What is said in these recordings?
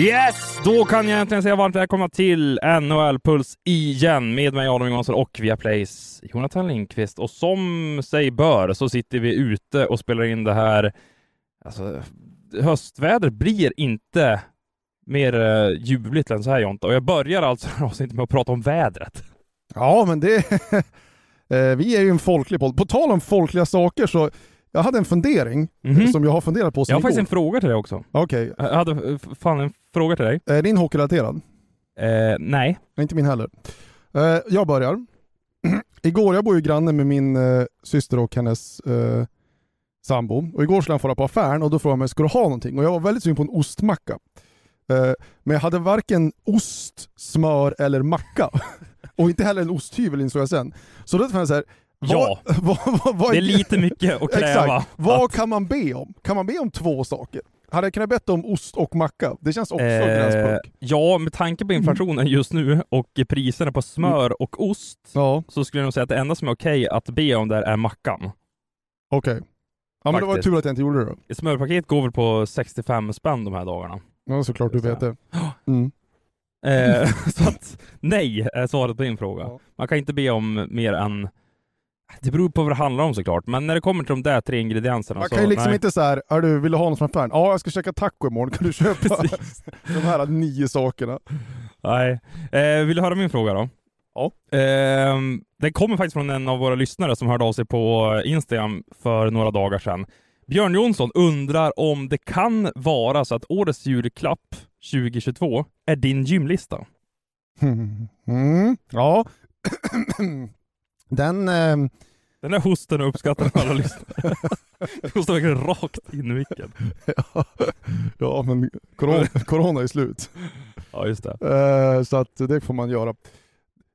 Yes! Då kan jag äntligen säga varmt välkomna till NHL-puls igen med mig Adam Johansson och via Plays Jonathan Lindqvist. Och som sig bör så sitter vi ute och spelar in det här. Alltså, höstvädret blir inte mer eh, ljuvligt än så här Jonta. Och jag börjar alltså avsnittet med att prata om vädret. Ja, men det... Eh, vi är ju en folklig podd. På tal om folkliga saker så jag hade en fundering Mhm. som jag har funderat på Jag sen har faktiskt en igår. fråga till dig också. Okej, Jag hade eh, fan en fråga till dig. är din hockeyrelaterad? Eh, nej. Inte min heller. Eh, jag börjar. igår, jag bor ju granne med min eh, syster och hennes eh, sambo. Och igår skulle han fara på affären och då frågade han mig, ska du ha någonting? Och jag var väldigt sugen på en ostmacka. Eh, men jag hade varken ost, smör eller macka. och inte heller en osthyvel insåg jag sen. Så då tänkte jag så här, Ja. vad, vad, vad Det är lite mycket att kräva. Exakt. Vad kan man be om? Kan man be om två saker? Hade jag kunnat betta om ost och macka? Det känns också Eh, gränspunkt. ja, med tanke på inflationen just nu och priserna på smör och ost Ja, så skulle jag nog säga att det enda som är okej att be om där är mackan. okej. Ja men det var tur att jag inte gjorde det då. Ett smörpaket går väl på 65 spänn de här dagarna. Ja såklart du vet det. Mm. Eh, så att nej är svaret på din fråga. Ja. Man kan inte be om mer än det beror på vad det handlar om såklart, men när det kommer till de där tre ingredienserna Man så kan ju liksom nej. inte såhär, är du, vill du ha något från affären? Ja jag ska käka taco imorgon, kan du köpa de här nio sakerna? Nej. Eh, vill du höra min fråga då? Ja. Eh, den kommer faktiskt från en av våra lyssnare som hörde av sig på Instagram för några dagar sedan. Björn Jonsson undrar om det kan vara så att årets julklapp 2022 är din gymlista. Mm. Ja. Den... ehm, Den här hosten uppskattar alla lyssnare. Du hostar verkligen rakt in i micken. ja men corona, corona är slut. Ja, just det. Eh, så att det får man göra.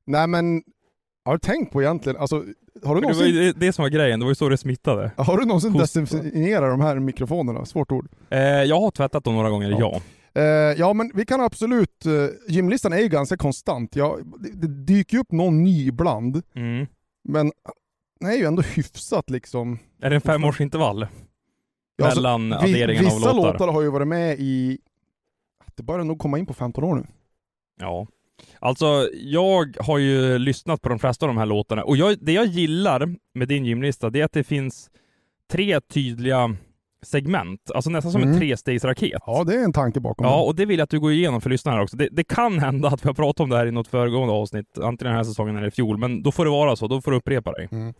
Nej men, har du tänkt på egentligen, alltså har du Det var någonsin, ju det som var grejen, det var ju så det smittade. har du någonsin Host- desinficerat de här mikrofonerna? Svårt ord. Eh, jag har tvättat dem några gånger, Ja. ja. Eh, ja men vi kan absolut, uh, gymlistan är ju ganska konstant. Ja, det, det dyker ju upp någon ny ibland, Mm. Men den är ju ändå hyfsat liksom. Är det en femårsintervall? Ja, alltså, mellan vi- adderingen av Vissa låtar? låtar har ju varit med i, det börjar nog komma in på 15 år nu. Ja. Alltså, jag har ju lyssnat på de flesta av de här låtarna och jag, det jag gillar med din gymlista, det är att det finns tre tydliga segment, alltså nästan som en Mm. trestegsraket. Ja det är en tanke bakom Ja, det. och det vill jag att du går igenom för lyssnarna också. Det, det kan hända att vi har pratat om det här i något föregående avsnitt, antingen den här säsongen eller i fjol, men då får det vara så, då får du upprepa dig. Mm.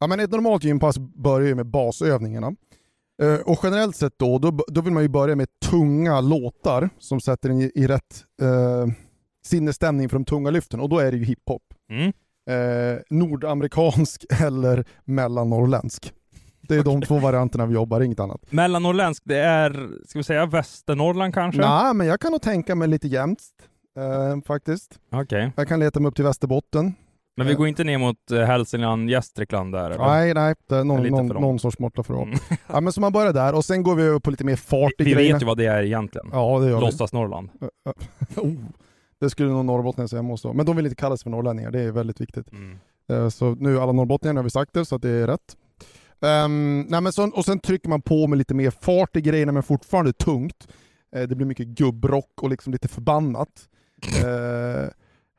Ja, men ett normalt gympass börjar ju med basövningarna. Eh, och generellt sett då, då, då vill man ju börja med tunga låtar som sätter en i, i rätt uh, sinnesstämning för de tunga lyften och då är det ju hiphop. Mm. Eh, nordamerikansk eller mellannorrländsk. Det är de två varianterna vi jobbar, inget annat. Mellannorrländsk, det är, ska vi säga Västernorrland kanske? Nej, men jag kan nog tänka mig lite jämnt eh, faktiskt. Okej. Jag kan leta mig upp till Västerbotten. Men vi går inte ner mot eh, Hälsingland, Gästrikland där? eller? Nej, nej, det någon, någon, någon sorts måtta för Mm. Ja, men så man börjar där och sen går vi över på lite mer fart i Vi grejerna. vet ju vad det är egentligen. Ja, det gör vi. Låtsas Norrland. Oh, det skulle nog norrbottningar säga måste Men de vill inte kallas för norrlänningar, det är väldigt viktigt. Mm. Eh, Så nu alla norrbottningar har vi sagt det, så att det är rätt. Um, nej men så, och sen trycker man på med lite mer fart i grejerna, men fortfarande tungt. Eh, det blir mycket gubbrock och liksom lite förbannat. Eh,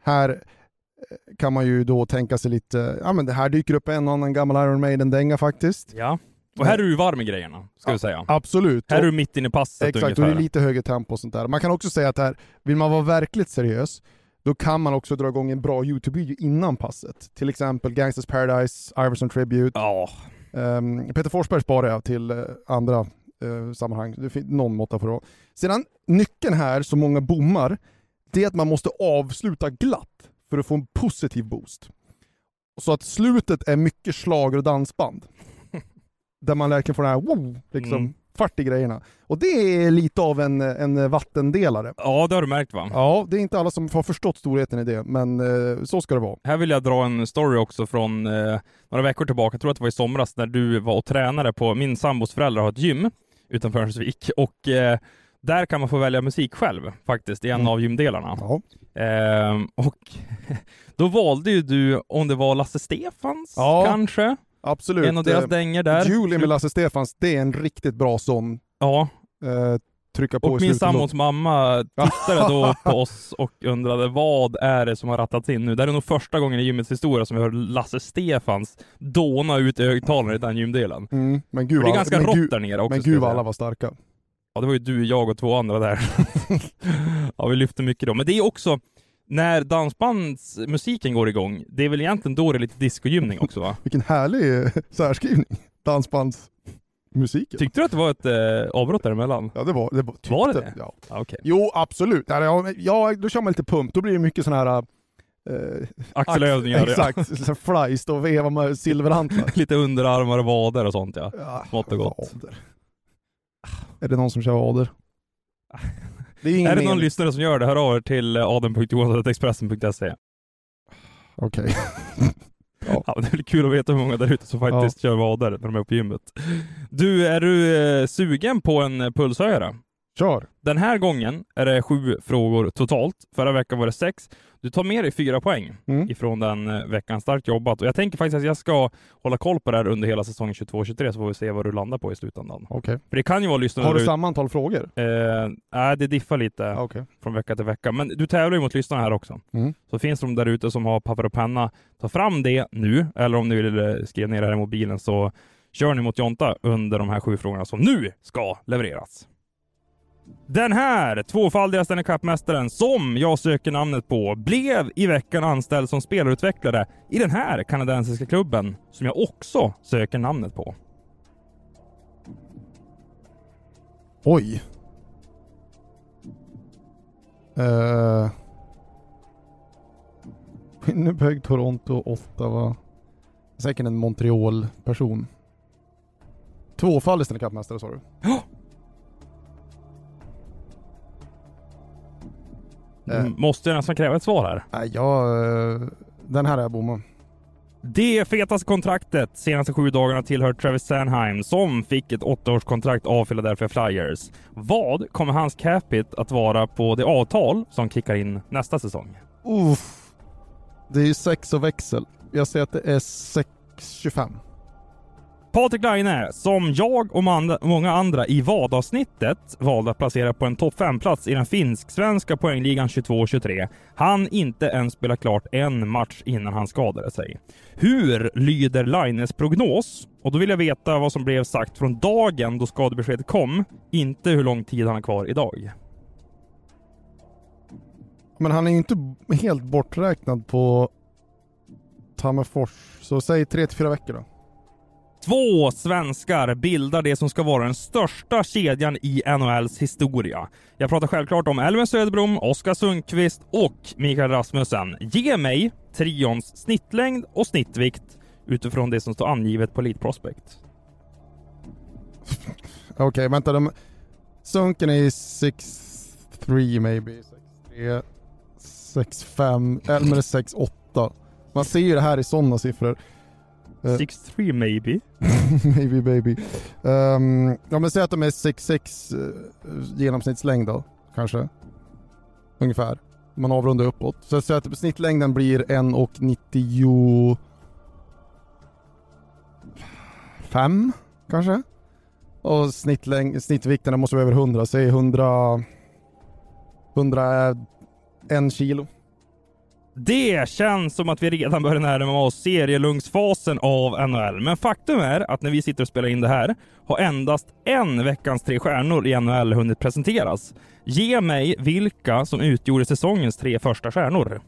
här eh, kan man ju då tänka sig lite, ja men det här dyker upp en och annan gammal Iron Maiden-dänga faktiskt. Ja. Och här är du varm i grejerna, ska vi säga. Absolut. Här är Och- du mitt inne i passet Exakt, och ungefär. det är lite högre tempo och sånt där. Man kan också säga att här, vill man vara verkligt seriös, då kan man också dra igång en bra YouTube-video innan passet. Till exempel Gangsters Paradise, Iverson Tribute. Ja. Ehm, Peter Forsberg sparar jag till eh, andra eh, sammanhang. Det finns någon måtta på det. Sedan, nyckeln här, som många bommar, det är att man måste avsluta glatt för att få en positiv boost. Så att slutet är mycket slager och dansband. Där man verkligen får den här wow, liksom, Mm. Fart i grejerna. Och det är lite av en, en vattendelare. Ja, det har du märkt va? Ja, det är inte alla som har förstått storheten i det, men eh, så ska det vara. Här vill jag dra en story också från eh, några veckor tillbaka, jag tror att det var i somras, när du var och tränade på, min sambos föräldrar har ett gym utanför Örnsköldsvik och eh, där kan man få välja musik själv faktiskt i en Mm. av gymdelarna. Ja. Ehm, och då valde ju du, om det var Lasse Stefans Ja, kanske? Absolut. En av deras Eh, dängor där. Julie med Lasse Stefans, det är en riktigt bra sån. Ja, Eh, trycka på och min sambos mamma tittade då på oss och undrade vad är det som har rattats in nu? Det här är nog första gången i gymmets historia som vi hör Lasse Stefans dåna ut i högtalaren i den gymdelen. Mm, men gud För det är ganska rått där nere också. Men gud vad alla var starka. Ja, det var ju du, jag och två andra där. ja, vi lyfte mycket då. Men det är också, när dansbandsmusiken går igång, det är väl egentligen då det är lite discogymning också va? Vilken härlig eh, särskrivning. Dansbandsmusiken. Tyckte du att det var ett eh, avbrott däremellan? Ja det var det. Var, Var det det? Ja. Ja, Okej. Jo absolut. Ja, ja, ja, då kör man lite pump. Då blir det mycket sån här... Eh, Axelövningar. ax- Exakt. Så Flies och veva med silverhantlar. lite underarmar och vader och sånt ja. Ja, Smått och gott. Vader. Är det någon som kör vader? Det är Är det någon lyssnare som gör det, hör av er till eh, adam.johansson.expressen.se. Okej. Ja, det är kul att veta hur många där ute som faktiskt kör vader när de är på gymmet. Du, är du eh, sugen på en eh, pulshöjare? Kör. Den här gången är det sju frågor totalt. Förra veckan var det sex. Du tar med dig fyra poäng Mm. ifrån den eh, veckan. Starkt jobbat. Och jag tänker faktiskt att jag ska hålla koll på det här under hela säsongen 22-23 så får vi se vad du landar på i slutändan. Okej. För det kan ju vara lyssnare Har du där samma antal frågor? Eh, nej, det diffar lite Ja, Okej. från vecka till vecka. Men du tävlar ju mot lyssnarna här också. Mm. Så finns de där ute som har papper och penna, ta fram det nu. Eller om ni vill eh, skriva ner det här i mobilen så kör ni mot Jonta under de här sju frågorna som nu ska levereras. Den här tvåfaldiga Stanley Cup-mästaren som jag söker namnet på blev i veckan anställd som spelarutvecklare i den här kanadensiska klubben som jag också söker namnet på. Oj. Uh, Winnipeg, Toronto, Ottawa. Säkert en Montreal-person. Tvåfaldig Stanley Cup-mästare sa du? Ja. Mm, Måste jag nästan kräva ett svar här? Nej, jag... eh, den här är jag bomma. Det fetaste kontraktet senaste sju dagarna tillhör Travis Sanheim som fick ett åttaårskontrakt av Philadelphia Flyers. Vad kommer hans capita att vara på det avtal som kickar in nästa säsong? Uff. Det är ju sex och växel. Jag säger att det är 6,25. Patrik Laine, som jag och många andra i vad-avsnittet valde att placera på en topp 5-plats i den finsk-svenska poängligan 22-23, han inte ens spela klart en match innan han skadade sig. Hur lyder Laines prognos? Och då vill jag veta vad som blev sagt från dagen då skadebeskedet kom, inte hur lång tid han har kvar idag. Men han är ju inte helt borträknad på Tammerfors. Så säg 3-4 veckor då. Två svenskar bildar det som ska vara den största kedjan i NHLs historia. Jag pratar självklart om Elmer Söderblom, Oskar Sundqvist och Mikael Rasmussen. Ge mig trions snittlängd och snittvikt utifrån det som står angivet på Elite Prospect. Okej, vänta. De... Sunken är 6-3 maybe. 6-3. 6-5. Elmer är 6-8. Man ser ju det här i sådana siffror. Eh. 6-3 maybe. maybe baby. Um, ja men säg att de är 6-6 uh, genomsnittslängd då, kanske. Ungefär. Man avrundar uppåt. Så säg att snittlängden blir 1,95 kanske. Och snittläng- snittvikterna måste vara över 100, säg 100... 101 kilo. Det känns som att vi redan börjar närma oss serielungsfasen av NHL. Men faktum är att när vi sitter och spelar in det här har endast en veckans tre stjärnor i NHL hunnit presenteras. Ge mig vilka som utgjorde säsongens tre första stjärnor.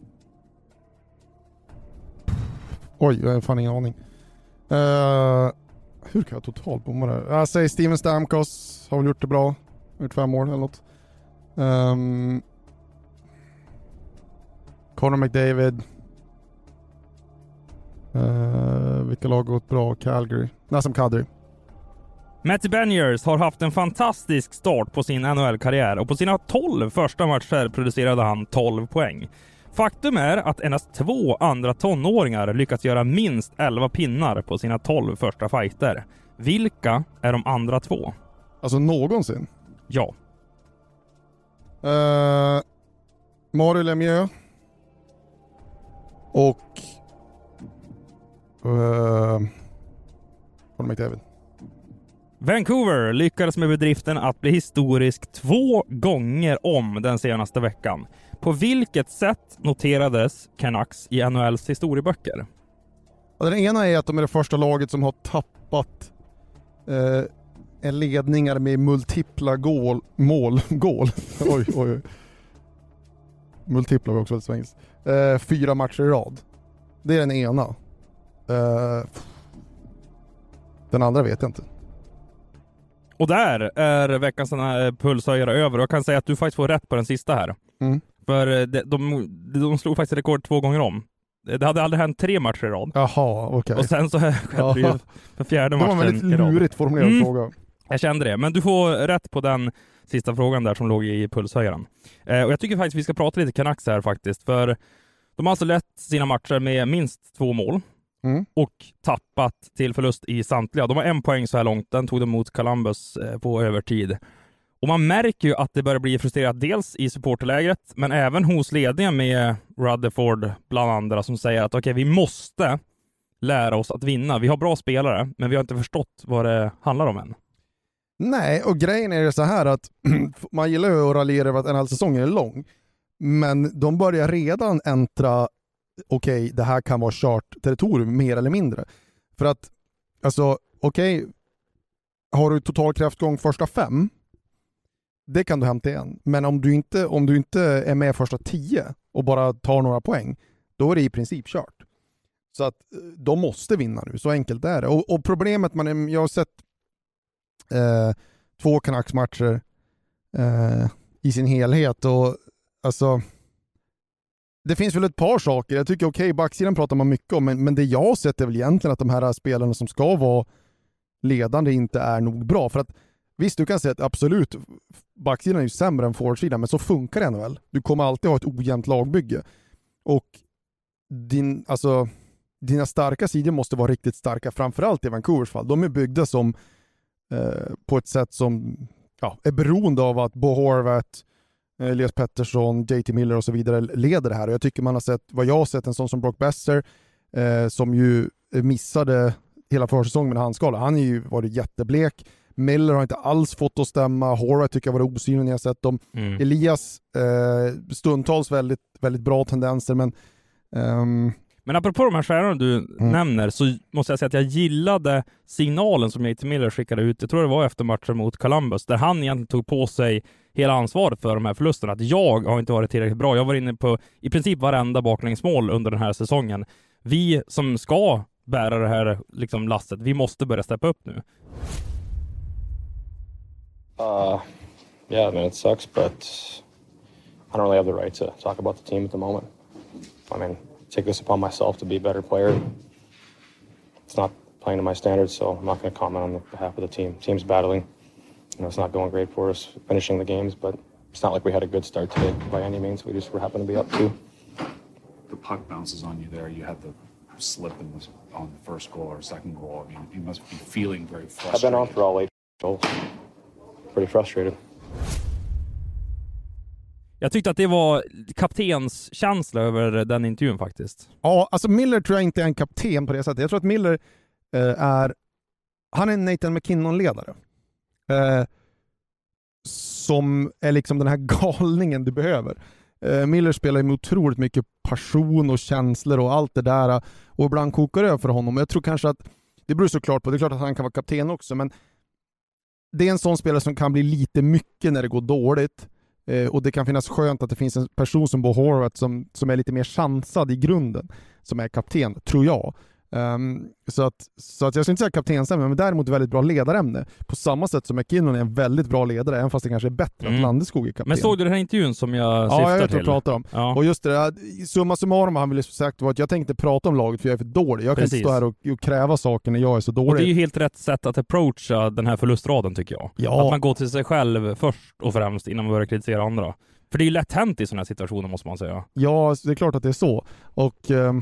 Oj, jag har fan ingen aning. Uh, hur kan jag totalt bomma det här? Jag säger Steven Stamkos, har väl gjort det bra. Gjort fem mål eller något. Um, Connor McDavid. Uh, vilka lag har gått bra? Calgary. Nassim Kadri. Matty Beniers har haft en fantastisk start på sin NHL-karriär och på sina 12 första matcher producerade han 12 poäng. Faktum är att endast två andra tonåringar lyckats göra minst 11 pinnar på sina 12 första fighter. Vilka är de andra två? Alltså någonsin? Ja. Uh, Mario Lemieux. Och... Uh, Conor McDavid. Vancouver lyckades med bedriften att bli historisk två gånger om den senaste veckan. På vilket sätt noterades Canucks i NHLs historieböcker? Den ena är att de är det första laget som har tappat eh, ledningar med multipla gål, mål, gål. oj, oj, oj. Multipla var också väldigt svenskt. Eh, fyra matcher i rad. Det är den ena. Eh, den andra vet jag inte. Och där är veckans pulshöjare över. Jag kan säga att du faktiskt får rätt på den sista här. Mm. För de, de, de slog faktiskt rekord två gånger om. Det hade aldrig hänt tre matcher i rad. Jaha, okej. Okay. Och sen så skedde det ju för fjärde matchen Det var en väldigt lurigt formulerad mm. fråga. Jag kände det, men du får rätt på den sista frågan där som låg i pulshöjaren. Eh, och jag tycker faktiskt vi ska prata lite Canucks här faktiskt, för de har alltså lett sina matcher med minst två mål mm. och tappat till förlust i samtliga. De har en poäng så här långt, den tog de mot Columbus eh, på övertid. Och man märker ju att det börjar bli frustrerat, dels i supporterlägret, men även hos ledningen med Rutherford bland andra som säger att okej, okay, vi måste lära oss att vinna. Vi har bra spelare, men vi har inte förstått vad det handlar om än. Nej, och grejen är ju så här att man gillar ju att raljera över att en halv säsong är lång, men de börjar redan äntra, okej, okay, det här kan vara kört territorium mer eller mindre. För att, alltså, okej, okay, har du total kraftgång första fem, det kan du hämta igen. Men om du inte, om du inte är med första tio och bara tar några poäng, då är det i princip kört. Så att eh, de måste vinna nu, så enkelt är det. Och, och problemet, man, jag har sett eh, två Canucks-matcher eh, i sin helhet och alltså det finns väl ett par saker. Jag tycker okej, okay, backsidan pratar man mycket om, men, men det jag har sett är väl egentligen att de här spelarna som ska vara ledande inte är nog bra. För att Visst, du kan säga att absolut, backsidan är ju sämre än forwardsidan, men så funkar det väl. Du kommer alltid ha ett ojämnt lagbygge. Och din, alltså, dina starka sidor måste vara riktigt starka, framförallt i Vancouvers fall. De är byggda som, eh, på ett sätt som ja, är beroende av att Bo Horvath, eh, Elias Pettersson, JT Miller och så vidare leder det här. Och jag tycker man har sett, vad jag har sett, en sån som Brock Besser, eh, som ju missade hela försäsongen med handskala. Han har ju varit jätteblek Miller har inte alls fått att stämma. Horvath tycker jag var osynlig när jag sett dem. Mm. Elias, eh, stundtals väldigt, väldigt bra tendenser, men um... men apropå de här stjärnorna du mm. nämner så måste jag säga att jag gillade signalen som JT Miller skickade ut, jag tror det var efter matchen mot Columbus, där han egentligen tog på sig hela ansvaret för de här förlusterna. Att jag har inte varit tillräckligt bra. Jag var inne på i princip varenda baklängsmål under den här säsongen. Vi som ska bära det här liksom, lastet, vi måste börja steppa upp nu. Uh, yeah, I mean, it sucks, but I don't really have the right to talk about the team at the moment. I mean, take this upon myself to be a better player. It's not playing to my standards, so I'm not going to comment on the behalf of the team. Team's battling. You know, it's not going great for us finishing the games, but it's not like we had a good start today by any means. We just were happen to be up two. The puck bounces on you there. You had the slip in the, on the first goal or second goal. I mean, you must be feeling very frustrated. I've been on for all eight goals. pretty frustrated. Jag tyckte att det var kaptenskänsla över den intervjun faktiskt. Ja, alltså Miller tror jag inte är en kapten på det sättet. Jag tror att Miller eh, är... Han är en Nathan McKinnon-ledare. Eh, som är liksom den här galningen du behöver. Eh, Miller spelar med otroligt mycket passion och känslor och allt det där. Eh, och ibland kokar det över för honom. Jag tror kanske att, det beror såklart på, det är klart att han kan vara kapten också, men det är en sån spelare som kan bli lite mycket när det går dåligt. Eh, och det kan finnas skönt att det finns en person som Bo Horvath som, som är lite mer chansad i grunden, som är kapten, tror jag. Um, så, att, så att jag skulle inte säga kaptensämne, men däremot väldigt bra ledarämne. På samma sätt som McKinnon är en väldigt bra ledare, även fast det kanske är bättre Mm. att Landeskog är kapten. Men såg du den här intervjun som jag Ja, syftar jag vet vad till? du pratar om. Ja. Och just det, där, summa summarum han ville sagt var att jag tänkte prata om laget för jag är för dålig. Jag kan Precis. inte stå här och, och kräva saker när jag är så dålig. Och det är ju helt rätt sätt att approacha den här förlustraden tycker jag. Ja. Att man går till sig själv först och främst innan man börjar kritisera andra. För det är ju lätt hänt i sådana här situationer måste man säga. Ja, det är klart att det är så. Och ehm,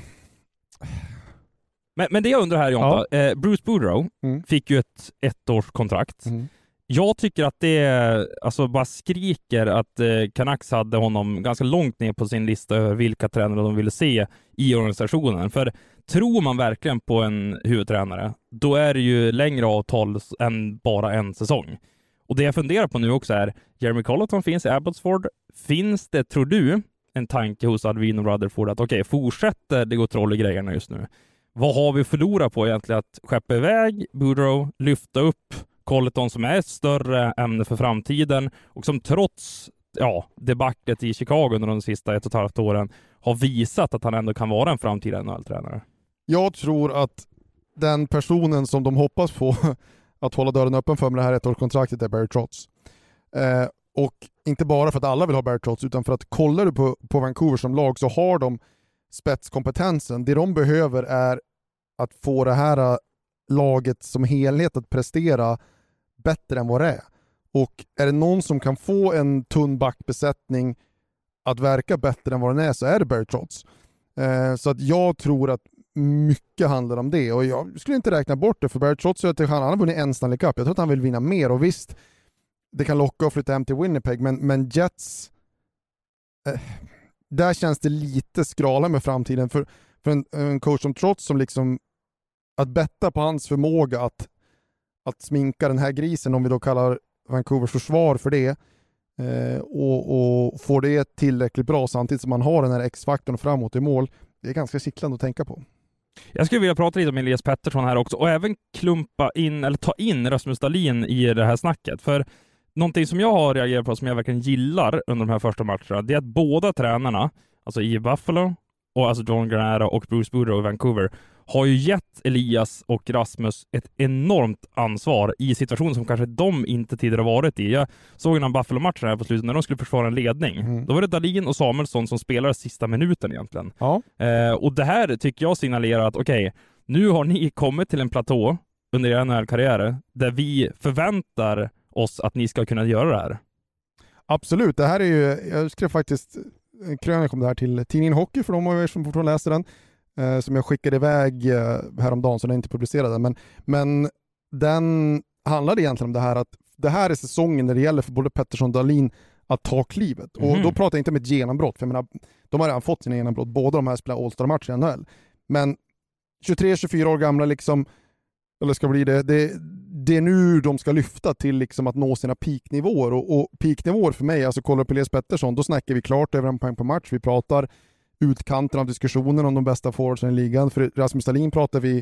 Men, men det jag undrar här Jonta, eh, Bruce Boudreau Mm. fick ju ett ettårskontrakt. Jag tycker att det alltså bara skriker att eh, Canucks hade honom ganska långt ner på sin lista över vilka tränare de ville se i organisationen. För tror man verkligen på en huvudtränare, då är det ju längre avtal än bara en säsong. Och det jag funderar på nu också är, Jeremy Colleton finns i Abbotsford. Finns det, tror du, en tanke hos Alvin och Rutherford att okej, fortsätter det gå troll i grejerna just nu? Vad har vi förlorat på egentligen? Att skeppa iväg Boudreau, lyfta upp Colleton som är ett större ämne för framtiden och som trots ja, debaclet i Chicago under de sista ett och ett halvt åren har visat att han ändå kan vara en framtida NHL-tränare. jag tror att den personen som de hoppas på att hålla dörren öppen för med det här ettårskontraktet är Barry Trotz. Eh, och inte bara för att alla vill ha Barry Trotz, utan för att kollar du på, på Vancouver som lag så har de spetskompetensen. Det de behöver är att få det här äh, laget som helhet att prestera bättre än vad det är. Och är det någon som kan få en tunn backbesättning att verka bättre än vad den är så är det Barry Trotz. Eh, så att jag tror att mycket handlar om det och jag skulle inte räkna bort det för Barry Trotz han, han har vunnit en Stanley Cup. Jag tror att han vill vinna mer och visst, det kan locka att flytta hem till Winnipeg men, men Jets, eh, där känns det lite skrala med framtiden för, för en, en coach som Trotz som liksom, att betta på hans förmåga att, att sminka den här grisen, om vi då kallar Vancouvers försvar för det, eh, och, och får det tillräckligt bra samtidigt som man har den här X-faktorn framåt i mål, det är ganska kittlande att tänka på. Jag skulle vilja prata lite om Elias Pettersson här också och även klumpa in, eller ta in Rasmus Dahlin i det här snacket. För någonting som jag har reagerat på, som jag verkligen gillar under de här första matcherna, det är att båda tränarna, alltså i Buffalo, och alltså John Granero och Bruce Boudreau i Vancouver, har ju gett Elias och Rasmus ett enormt ansvar i situationer som kanske de inte tidigare varit i. Jag såg innan Buffalo-matchen här på slutet när de skulle försvara en ledning. Mm. Då var det Dahlin och Samuelsson som spelade sista minuten egentligen. Ja. Eh, och det här tycker jag signalerar att okej, nu har ni kommit till en platå under er NHL-karriär där vi förväntar oss att ni ska kunna göra det här. Absolut, det här är ju, jag skrev faktiskt en krönika om det här till tidningen Hockey för de av er som fortfarande läser den, eh, som jag skickade iväg eh, häromdagen så den är inte publicerad. Men, men den handlade egentligen om det här att det här är säsongen när det gäller för både Pettersson och Dahlin att ta klivet. Och Mhm. då pratar jag inte om ett genombrott, för jag menar, de har redan fått sina genombrott, båda de här spelar All-Star-matcher i NHL. Men 23-24 år gamla liksom, eller ska bli det, det, det är nu de ska lyfta till liksom att nå sina peaknivåer. Och, och peaknivåer för mig, alltså kollar på Elias Pettersson, då snackar vi klart över en poäng per match. Vi pratar utkanten av diskussionen om de bästa forwardsen i ligan. För Rasmus Dahlin pratar vi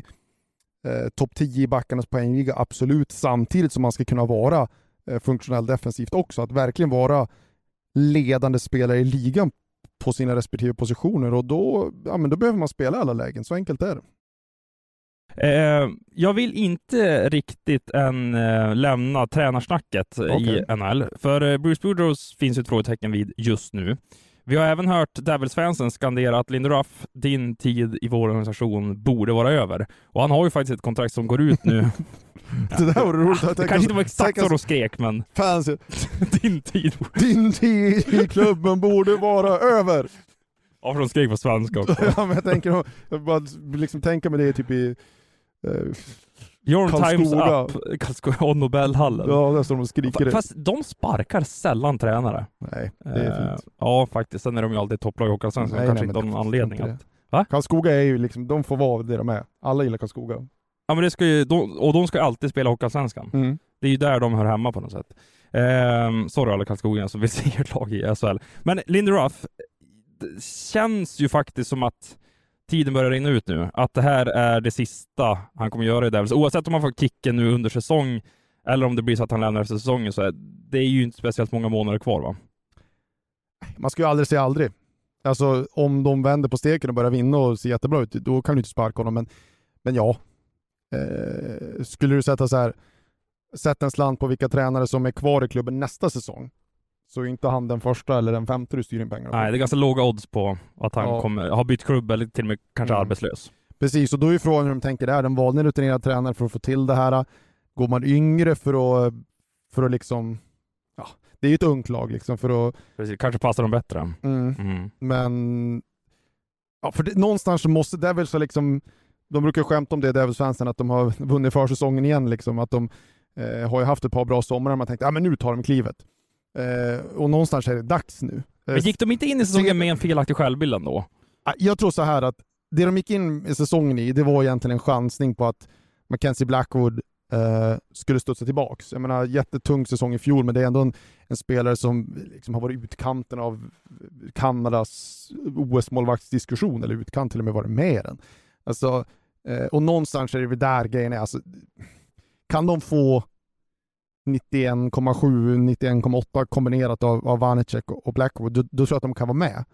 eh, topp 10 i backarnas poängliga, absolut. Samtidigt som man ska kunna vara eh, funktionell defensivt också. Att verkligen vara ledande spelare i ligan på sina respektive positioner och då, ja, men då behöver man spela i alla lägen. Så enkelt är det. Eh, jag vill inte riktigt än eh, lämna tränarsnacket i Okej. NHL, för eh, Bruce Boudreaus finns ett frågetecken vid just nu. Vi har även hört Devils-fansen skandera att Lindy Ruff, din tid i vår organisation borde vara över. Och han har ju faktiskt ett kontrakt som går ut nu. Det där var roligt. Det kanske inte var exakt så de skrek, men Fans, din tid. din tid i klubben borde vara över. Ja, för de skrek på svenska också. ja, men jag tänker, jag bara liksom tänka mig det typ i eh, Your time's up, Karlskoga och Nobelhallen. Ja, där står de och skriker. Fast de sparkar sällan tränare. Nej, det är Eh, fint. Ja, faktiskt. Sen är de ju alltid topplag i Hockeyallsvenskan. Nej, Kanske nej, inte har någon anledning att... Va? Karlskoga är ju liksom, de får vara det de är. Alla gillar Karlskoga. Ja, men det ska ju... De, och de ska alltid spela Hockeyallsvenskan. Mm. Det är ju där de hör hemma på något sätt. Ehm, sorry alla Karlskoga som vill se ert lag i SHL. Men Lindy Ruff, det känns ju faktiskt som att tiden börjar rinna ut nu. Att det här är det sista han kommer göra i Devils. Oavsett om han får kicken nu under säsong eller om det blir så att han lämnar efter säsongen så är det är ju inte speciellt många månader kvar va? Man ska ju aldrig säga aldrig. Alltså om de vänder på steken och börjar vinna och ser jättebra ut, då kan du inte sparka honom. Men, Men ja, eh, skulle du sätta så här, sätta en slant på vilka tränare som är kvar i klubben nästa säsong, så inte han den första eller den femte du styr in pengarna på. Nej, det är ganska låga odds på att han Ja. kommer ha bytt klubb eller till och med kanske Mm. arbetslös. Precis, och då är ju frågan hur de tänker där. De valde en rutinerad tränare för att få till det här. Går man yngre för att, för att liksom, ja, det är ju ett ungt lag liksom för att, Precis, kanske passar dem bättre. mm, Mm. men ja, för det, någonstans så måste Devils ha liksom, de brukar skämta om det, Devils-fansen, att de har vunnit försäsongen igen liksom, att de eh, har ju haft ett par bra somrar, man tänkte, ja men nu tar de klivet. Eh, och någonstans är det dags nu. Eh, Men gick de inte in i säsongen med en felaktig självbild ändå? Jag tror så här att det de gick in i säsongen i, det var egentligen en chansning på att Mackenzie Blackwood eh, skulle studsa tillbaks. Jag menar, jättetung säsong i fjol, men det är ändå en, en spelare som liksom har varit utkanten av Kanadas OS-målvaktsdiskussion, eller utkant till och med varit med i den. Alltså, eh, och någonstans är det väl där grejen är. Alltså, kan de få 91,7, 91,8 kombinerat av, av Vanecek och Blackwood, då, då tror jag att de kan vara med.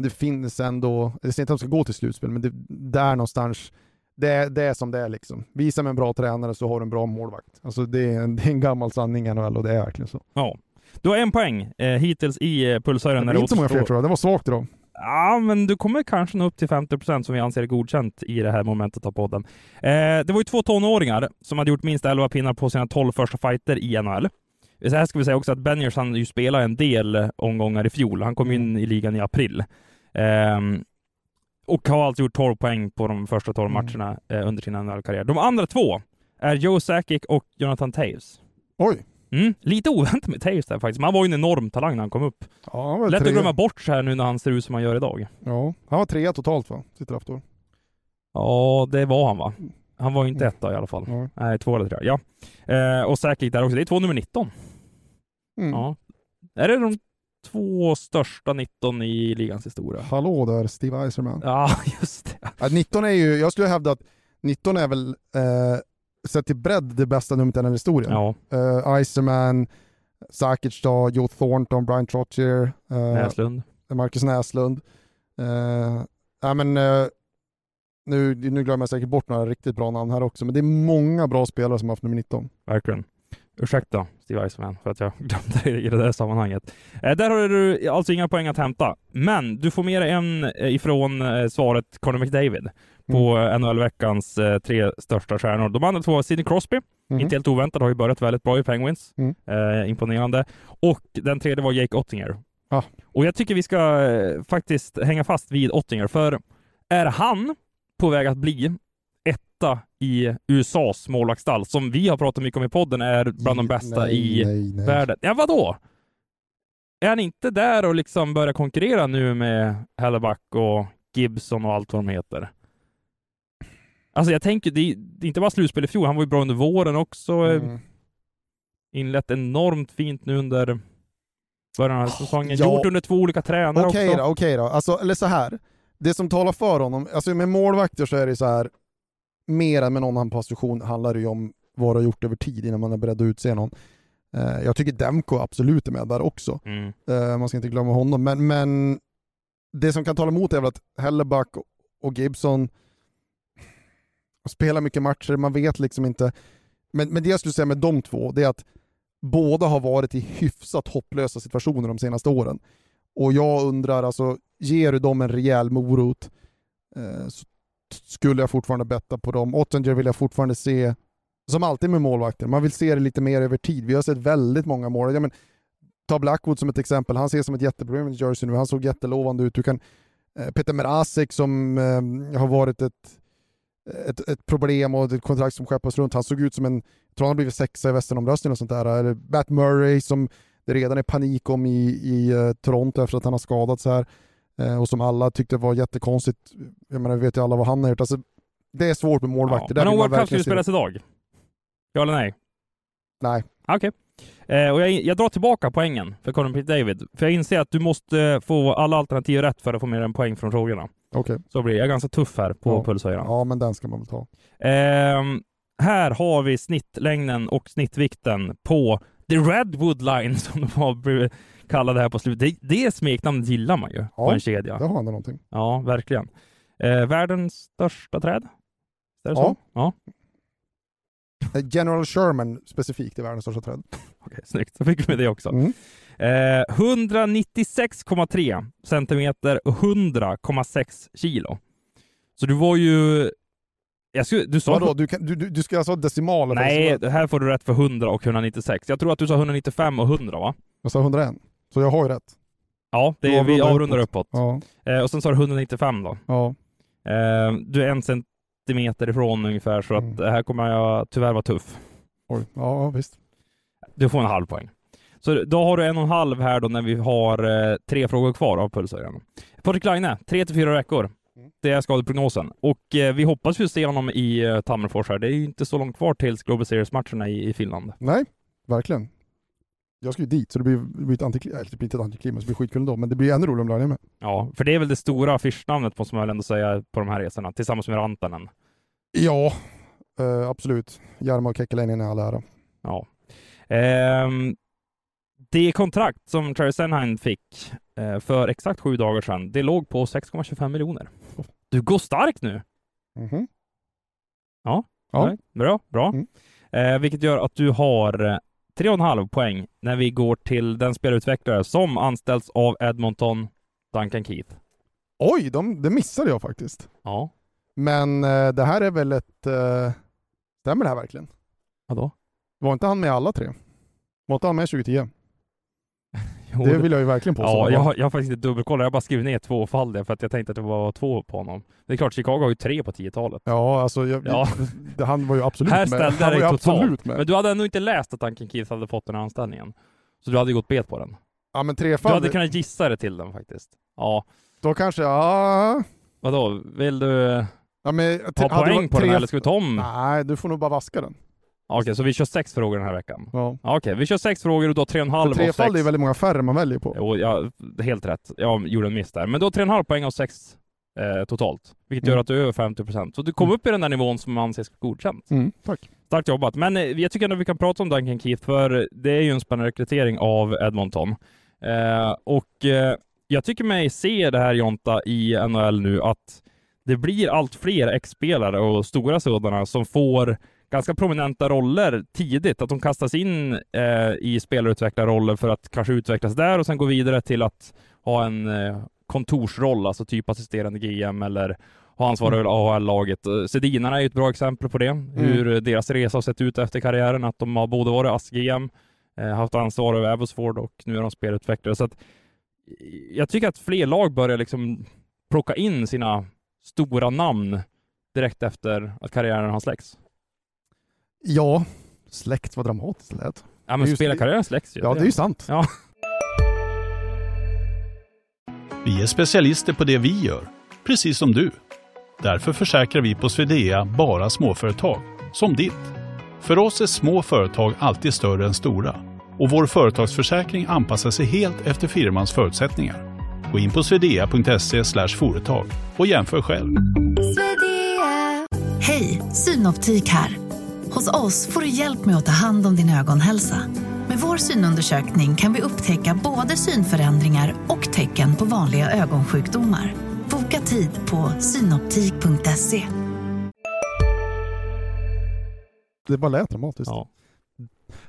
Det finns ändå, jag säger inte att de ska gå till slutspel, men det, där någonstans, det, är- det är som det är liksom. Visa med en bra tränare så har du en bra målvakt. Alltså det är, en- det är en gammal sanning i NHL och det är verkligen så. Ja. Du har en poäng eh, hittills i eh, pulshöjden. Det är inte så många fler tror jag, det var svagt idag. Ja, men du kommer kanske nå upp till 50% som vi anser är godkänt i det här momentet av podden. Eh, det var ju två tonåringar som hade gjort minst 11 pinnar på sina 12 första fighter i NHL. Så här ska vi säga också att Benjers han ju spelat en del omgångar i fjol. Han kom in i ligan i april. Ehm, och har alltså gjort 12 poäng på de första 12 Mm. matcherna eh, under sin NHL-karriär. De andra två är Joe Sakic och Jonathan Taves. Oj! Mm, lite oväntat med Taves där faktiskt, men han var ju en enorm talang när han kom upp. Ja, han var Lätt trea. att glömma bort så här nu när han ser ut som han gör idag. Ja, han var trea totalt va? Sitt draftår. Ja, det var han va? Han var ju inte Mm. etta i alla fall. Ja. Nej, två eller tre. Ja. Eh, och säkert där också. Det är två nummer 19. Mm. Ja. Är det de två största 19 i ligans historia? Hallå där, Steve Eiserman. Ja, just det. Ja, 19 är ju, jag skulle hävda att 19 är väl, eh, sett till bredd, det bästa numret i den här historien. Ja, Eh, Iserman, Sakic då, Joe Thornton, Brian Trottier, eh, Näslund. Marcus Näslund. Eh, ja, men, eh, nu, nu glömmer jag säkert bort några riktigt bra namn här också, men det är många bra spelare som har haft nummer 19. Verkligen. Ursäkta Steve Eisenman för att jag glömde det i det där sammanhanget. Eh, där har du alltså inga poäng att hämta. Men du får med dig en ifrån eh, svaret Conor McDavid på eh, NHL-veckans eh, tre största stjärnor. De andra två var Sidney Crosby, Mhm. inte helt oväntat, har ju börjat väldigt bra i Penguins. Mm. Eh, imponerande. Och den tredje var Jake Ottinger. Ah. Och jag tycker vi ska eh, faktiskt hänga fast vid Ottinger, för är han på väg att bli etta i USAs målvaktsstall, som vi har pratat mycket om i podden, är bland de bästa nej, i nej, nej. världen. Ja, vadå? Är han inte där och liksom börjar konkurrera nu med Helleback och Gibson och allt vad de heter? Alltså jag tänker, det är, det är inte bara slutspel i fjol, han var ju bra under våren också. Mm. Inlett enormt fint nu under början av säsongen. Ja. Gjort under två olika tränare Okej också. då, okej då. Alltså, eller så här. Det som talar för honom, alltså med målvakter så är det så här, mer än med någon annan position handlar det ju om vad du har gjort över tid innan man är beredd att utse någon. Eh, jag tycker Demko absolut är med där också. Mm. Eh, man ska inte glömma honom, men, men det som kan tala emot är väl att Helleback och Gibson spelar mycket matcher, man vet liksom inte. Men, men det jag skulle säga med de två, det är att båda har varit i hyfsat hopplösa situationer de senaste åren. Och jag undrar, alltså, ger du dem en rejäl morot eh, så skulle jag fortfarande betta på dem. Ottinger vill jag fortfarande se, som alltid med målvakter, man vill se det lite mer över tid. Vi har sett väldigt många mål. Ja, men, ta Blackwood som ett exempel, han ses som ett jätteproblem i Jersey nu, han såg jättelovande ut. Du kan, eh, Peter Merasek som eh, har varit ett, ett, ett problem och ett kontrakt som skeppas runt, han såg ut som en, jag tror han har blivit sexa i västernomröstningen och sånt där. Eller Matt Murray som det redan är panik om i, i eh, Toronto efter att han har skadats här eh, och som alla tyckte var jättekonstigt. Jag menar, vi vet ju alla vad han har gjort. Alltså, det är svårt med målvakter. Där Men om World Cup skulle spelas idag? Ja eller nej? Nej. Okej. Eh, och jag, jag drar tillbaka poängen för Conor McDavid. För jag inser att du måste få alla alternativ rätt för att få med en poäng från frågorna. Okej. Så blir det. Jag ganska tuff här på Ja. pulshöjaren. Ja, men den ska man väl ta. Ehm, här har vi snittlängden och snittvikten på The Redwood Line som de har blivit kallade här på slutet. Det, det smeknamnet gillar man ju på Ja, en kedja. Det har ändå någonting. Ja, verkligen. Eh, världens största träd? Är det Ja. så? Ja. Eh, General Sherman specifikt är världens största träd. Okej, snyggt. Så fick vi med det också. Mm. Eh, 196,3 centimeter och 100,6 kilo. Så du var ju... Jag skulle, du sa... Vadå, du, kan, du, du, du ska alltså ha decimaler? Nej, här får du rätt för 100 och 196. Jag tror att du sa 195 och 100 va? Jag sa 101. Så jag har ju rätt. Ja, det är, vi avrundar uppåt. Ja. Eh, och sen sa du 195 då. ja. Eh, du är en centimeter ifrån ungefär, så Mm. att det här kommer jag tyvärr vara tuff. Oj. Ja, visst. Du får en halv poäng. Så då har du en och en halv här då när vi har eh, tre frågor kvar av pulshöjaren. Patrik Laine, tre till fyra veckor. Mm. Det är skadeprognosen. Och eh, vi hoppas ju se honom i eh, Tammerfors här. Det är ju inte så långt kvar tills Global Series-matcherna i, i Finland. Nej, verkligen. Jag ska ju dit, så det blir, det blir ett antiklimax. Det blir inte ett antiklimax, det blir skitkul ändå. Men det blir ännu roligare om Laine är med. Ja, för det är väl det stora affischnamnet måste man väl ändå säga på de här resorna, tillsammans med Rantanen. Ja, eh, absolut. Jarmo och Kekkelainen är all ära. Ja. Ehm, det kontrakt som Travis Senheim fick eh, för exakt sju dagar sedan, det låg på 6,25 miljoner. Du går starkt nu! Mhm. Ja. Ja. Nej, Bra, bra. Mm. Eh, vilket gör att du har eh, 3,5 poäng när vi går till den spelutvecklare som anställts av Edmonton, Duncan Keith. Oj, de, det missade jag faktiskt. Ja. Men eh, det här är väl ett... Eh, stämmer det här verkligen? Vadå? Var inte han med alla tre? Var inte han med 2010? Jo, Det vill jag ju verkligen påstå. Ja, jag, har- jag har faktiskt inte dubbelkollat. Jag har bara skrivit ner tvåfaldiga för att jag tänkte att det var två på honom. Det är klart, Chicago har ju tre på 10-talet. Ja, alltså jag, Ja. han var ju absolut Här med. Han var ju absolut med. Men du hade ändå inte läst att Duncan Keith hade fått den här anställningen. Så du hade ju gått bet på den. Ja men Du hade kunnat gissa det till den faktiskt. Ja. då kanske, ja... Vadå, vill du ja men, det poäng på den tre- här eller ska vi ta om? Nej, du får nog bara vaska den. Okej, så vi kör sex frågor den här veckan. Ja. Okej, vi kör sex frågor och då tre och en För halv av trefald sex. är väldigt många färre man väljer på. Jo, ja, helt rätt. Jag gjorde en miss där. Men då tre och en halv poäng av sex eh, totalt. Vilket gör Mm. att du är över 50 procent. Så du kom Mm. upp i den där nivån som anses godkänt. Mm, tack. Starkt jobbat. Men eh, jag tycker ändå vi kan prata om Duncan Keith, för det är ju en spännande rekrytering av Edmonton. Eh, och eh, jag tycker mig se det här Jonta i NHL nu, att det blir allt fler ex-spelare och stora sådana som får ganska prominenta roller tidigt. Att de kastas in eh, i spelarutvecklarroller för att kanske utvecklas där och sen gå vidare till att ha en eh, kontorsroll, alltså typ assisterande GM eller ha ansvar över AHL-laget. Eh, Sedinarna är ett bra exempel på det, hur deras resa har sett ut efter karriären, att de har både varit ASS-GM, eh, haft ansvar över Abbotsford och nu är de spelutvecklare. Så att eh, jag tycker att fler lag börjar liksom plocka in sina stora namn direkt efter att karriären har släckts. Ja, släkt vad dramatiskt lät. Ja men spelarkarriären släcks ju. Ja, det är ju sant. Ja. Vi är specialister på det vi gör, precis som du. Därför försäkrar vi på Swedea bara småföretag, som ditt. För oss är små företag alltid större än stora och vår företagsförsäkring anpassar sig helt efter firmans förutsättningar. Gå in på swedea.se företag och jämför själv. Hej, Synoptik här. Hos oss får du hjälp med att ta hand om din ögonhälsa. Med vår synundersökning kan vi upptäcka både synförändringar och tecken på vanliga ögonsjukdomar. Boka tid på synoptik.se. Det bara lät dramatiskt. Ja.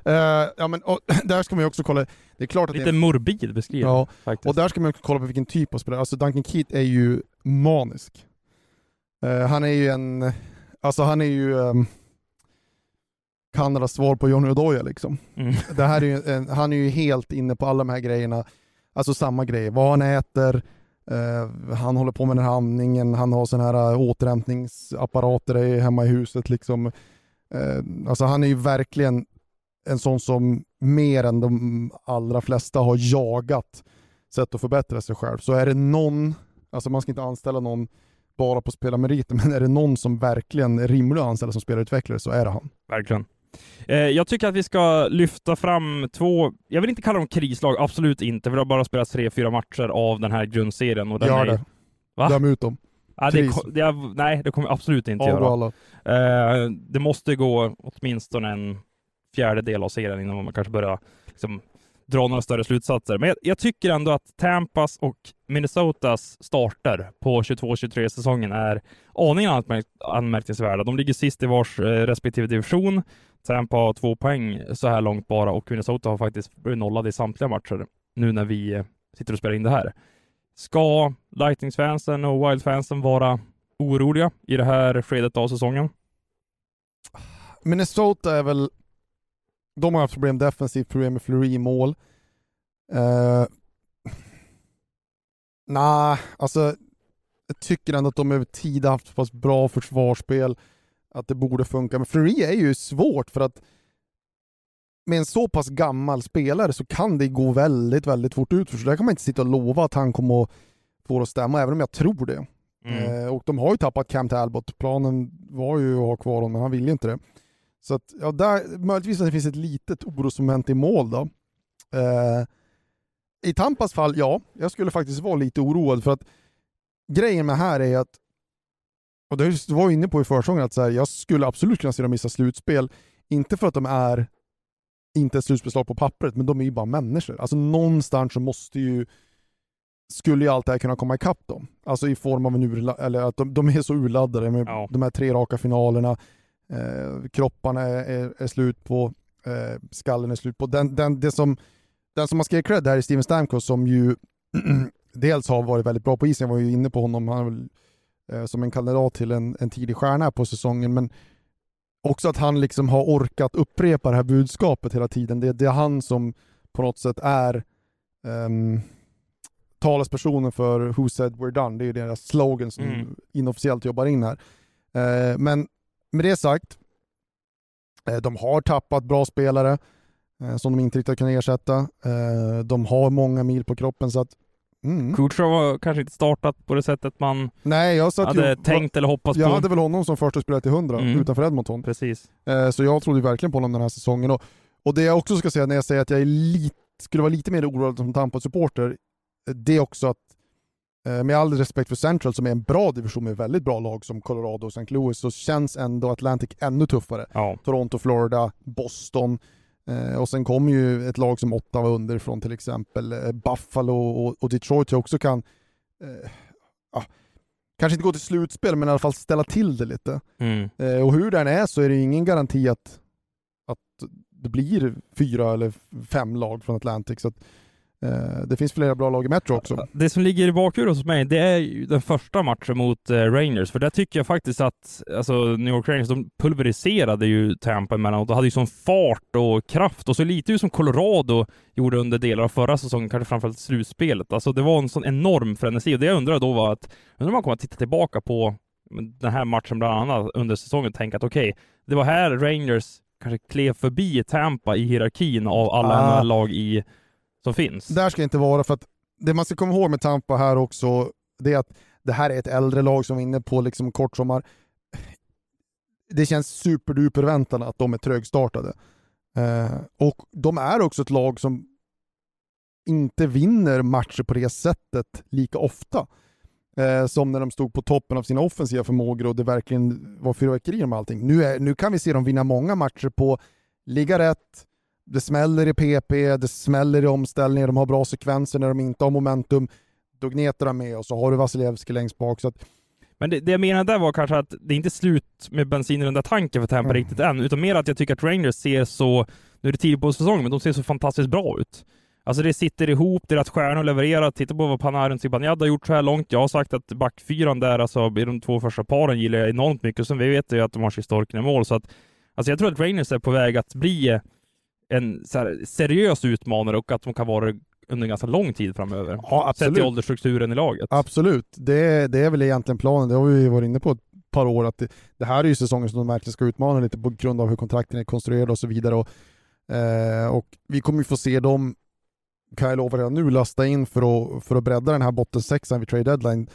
Eh, ja men och, där ska man ju också kolla. Det är klart att det Lite är, morbid beskrivning Ja, faktiskt. och där ska man också kolla på vilken typ av spelare. Alltså Duncan Keith är ju manisk. Eh, han är ju en, alltså han är ju um, Kanadas svar på Johnny Odoja liksom. Mm. Det här är ju en, han är ju helt inne på alla de här grejerna. Alltså samma grej, vad han äter, eh, han håller på med den här andningen, han har sådana här eh, återhämtningsapparater hemma i huset liksom. Eh, alltså han är ju verkligen en sån som mer än de allra flesta har jagat sätt att förbättra sig själv. Så är det någon, alltså man ska inte anställa någon bara på spelarmeriter, men är det någon som verkligen är rimlig att anställa som spelarutvecklare så är det han. Verkligen. Eh, jag tycker att vi ska lyfta fram två, jag vill inte kalla dem krislag, absolut inte, för det har bara spelats tre, fyra matcher av den här grundserien. Och den Gör är, det. Va? Döm ut dem. Ja, det, det, nej, det kommer jag absolut inte Av och göra. Eh, det måste gå åtminstone en fjärdedel av serien innan man kanske börjar liksom dra några större slutsatser. Men jag, jag tycker ändå att Tampas och Minnesotas starter på 22-23 säsongen är aningen anmärk anmärkningsvärda. De ligger sist i vars eh, respektive division. Tampa har två poäng så här långt bara och Minnesota har faktiskt blivit nollade i samtliga matcher nu när vi eh, sitter och spelar in det här. Ska Lightningsfansen och Wildfansen vara oroliga i det här skedet av säsongen? Minnesota är väl, de har haft problem defensivt, problem med Fleury i mål. Uh, Nej, nah, alltså jag tycker ändå att de över tid har haft så pass bra försvarsspel att det borde funka. Men Fleury är ju svårt för att med en så pass gammal spelare så kan det gå väldigt, väldigt fort ut. Så där kan man inte sitta och lova att han kommer att få det att stämma, även om jag tror det. Mm. Eh, och de har ju tappat Cam Talbot. Planen var ju att ha kvar honom, men han ville inte det. Så att, ja, där, möjligtvis att det finns ett litet orosmoment i mål då. Eh, I Tampas fall, ja, jag skulle faktiskt vara lite oroad för att grejen med här är att, och det var jag inne på i försången, att så här, jag skulle absolut kunna se dem missa slutspel. Inte för att de är inte ett slutspelslag på pappret, men de är ju bara människor. Alltså någonstans så måste ju skulle ju allt det här kunna komma ikapp dem. Alltså i form av en urla eller att de, de, är så urladdade med ja. de här tre raka finalerna. Eh, kropparna är, är, är, slut på, eh, skallen är slut på. Den, den, det som, den som har skrivit cred här är Steven Stamkos som ju dels har varit väldigt bra på isen, jag var ju inne på honom, han eh, som en kandidat till en, en tidig stjärna på säsongen, men också att han liksom har orkat upprepa det här budskapet hela tiden. Det, det är han som på något sätt är um, talespersonen för Who said we're done. Det är deras slogan som mm. inofficiellt jobbar in här. Uh, men med det sagt, uh, de har tappat bra spelare uh, som de inte riktigt kan ersätta. de har många mil på kroppen så att Mm. Kutjov har kanske inte startat på det sättet man Nej, jag hade ju, tänkt eller hoppats jag på. Jag hade väl honom som första spelare till 100 mm. utanför Edmonton. Precis. Eh, så jag trodde verkligen på honom den här säsongen. Och, och det jag också ska säga när jag säger att jag lite, skulle vara lite mer oroad som Tampa-supporter, eh, det är också att eh, med all respekt för Central som är en bra division med väldigt bra lag som Colorado och St. Louis så känns ändå Atlantic ännu tuffare. Ja. Toronto, Florida, Boston, och sen kommer ju ett lag som Ottawa underifrån till exempel. Eh, Buffalo och, Detroit också kan, eh, ah, kanske inte gå till slutspel, men i alla fall ställa till det lite. Mm. Eh, och hur den är så är det ingen garanti att, att det blir fyra eller fem lag från Atlantic. Så att, Eh, det finns flera bra lag i Metro också. Det som ligger i bakhuvudet hos mig, det är ju den första matchen mot eh, Rangers, för där tycker jag faktiskt att alltså, New York Rangers, de pulveriserade ju Tampa emellanåt och hade ju sån fart och kraft och så lite ju som Colorado gjorde under delar av förra säsongen, kanske framförallt slutspelet. Alltså det var en sån enorm frenesi och det jag undrar då var att, undrar om man kommer att titta tillbaka på den här matchen bland annat under säsongen och tänka att okej, okay, det var här Rangers kanske klev förbi Tampa i hierarkin av alla ah. lag i som finns. Där ska inte vara, för att det man ska komma ihåg med Tampa här också, det är att det här är ett äldre lag som är inne på liksom kortsommar. Det känns superduperväntande att de är trögstartade. Eh, och de är också ett lag som inte vinner matcher på det sättet lika ofta. Eh, som när de stod på toppen av sina offensiva förmågor och det verkligen var fyrverkerier med allting. Nu, är, nu kan vi se dem vinna många matcher på ligga rätt, det smäller i PP, det smäller i omställningar, de har bra sekvenser när de inte har momentum. Då gnetar de med och så har du Vasilevski längst bak. Så att... Men det, det jag menade där var kanske att det är inte slut med bensin i den där tanken för Tampa mm. riktigt än, utan mer att jag tycker att Rangers ser så, nu är det tidigt på säsongen, men de ser så fantastiskt bra ut. Alltså det sitter ihop, deras stjärnor levererar. Titta på vad Panarin Zibanejad har gjort så här långt. Jag har sagt att backfyran där, alltså i de två första paren gillar jag enormt mycket. Sen vi vet ju att de har Storken i mål, så att alltså jag tror att Rangers är på väg att bli en seriös utmanare och att de kan vara under ganska lång tid framöver. Ja, absolut. Sett i åldersstrukturen i laget. Absolut. Det, det är väl egentligen planen. Det har vi varit inne på ett par år. Att det, det här är ju säsongen som de verkligen ska utmana lite på grund av hur kontrakten är konstruerade och så vidare. Och, eh, och vi kommer ju få se dem, kan jag lova redan nu, lasta in för att, för att bredda den här bottensexan vid trade deadline.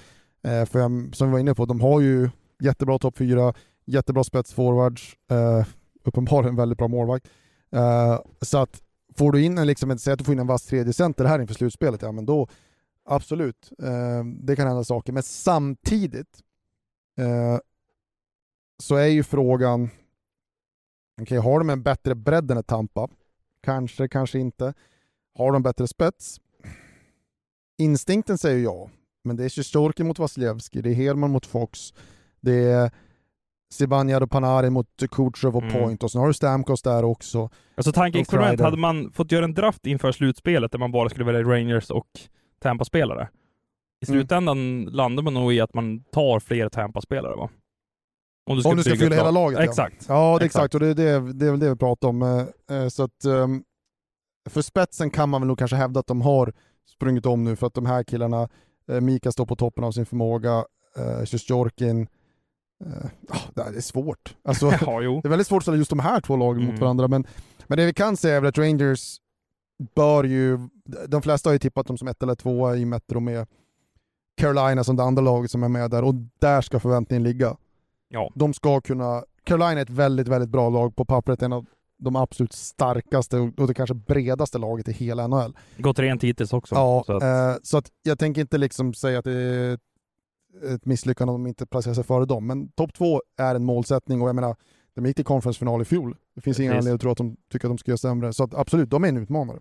Eh, för jag, som vi var inne på, de har ju jättebra topp fyra, jättebra spetsforwards, eh, uppenbarligen väldigt bra målvakt. Uh, så att får du in en, liksom, säg att du får in en vass tredje center här inför slutspelet, ja men då absolut, uh, det kan hända saker. Men samtidigt uh, så är ju frågan, okay, har de en bättre bredd än ett Tampa? Kanske, kanske inte. Har de bättre spets? Instinkten säger ja, men det är Sjestjorkin mot Vasilevski, det är Hedman mot Fox, det är Zibanejad och Panarin mot Kutjerov och Mm. Point och sen har du Stamkos där också. Alltså tankeexperiment, hade man fått göra en draft inför slutspelet där man bara skulle välja Rangers och Tampa-spelare. I Mm. slutändan landar man nog i att man tar fler Tampa-spelare va? Om du Om du ska fylla hela lag. laget, ja. Exakt. Ja, det är Exakt. exakt, och det är, det, det är väl det vi pratar om. eh, eh, Så att, ehm, för spetsen kan man väl nog kanske hävda att de har sprungit om nu för att de här killarna, eh, Mika står på toppen av sin förmåga, uh, det är svårt. Alltså, Ja, det är väldigt svårt att ställa just de här två lagen Mm. mot varandra, men, men det vi kan säga är väl att Rangers bör ju, de flesta har ju tippat dem som ett eller två i Metro med Carolina som det andra laget som är med där och där ska förväntningen ligga. Ja. De ska kunna, Carolina är ett väldigt, väldigt bra lag på pappret, en av de absolut starkaste och och det kanske bredaste laget i hela NHL. Gått rent hittills också. Ja, så att, eh, så att jag tänker inte liksom säga att det är ett misslyckande om de inte placerar sig före dem, men topp två är en målsättning och jag menar, de gick till conference-final i fjol. Det finns ingen anledning att tro att de tycker att de ska göra sämre, så att absolut, de är en utmanare.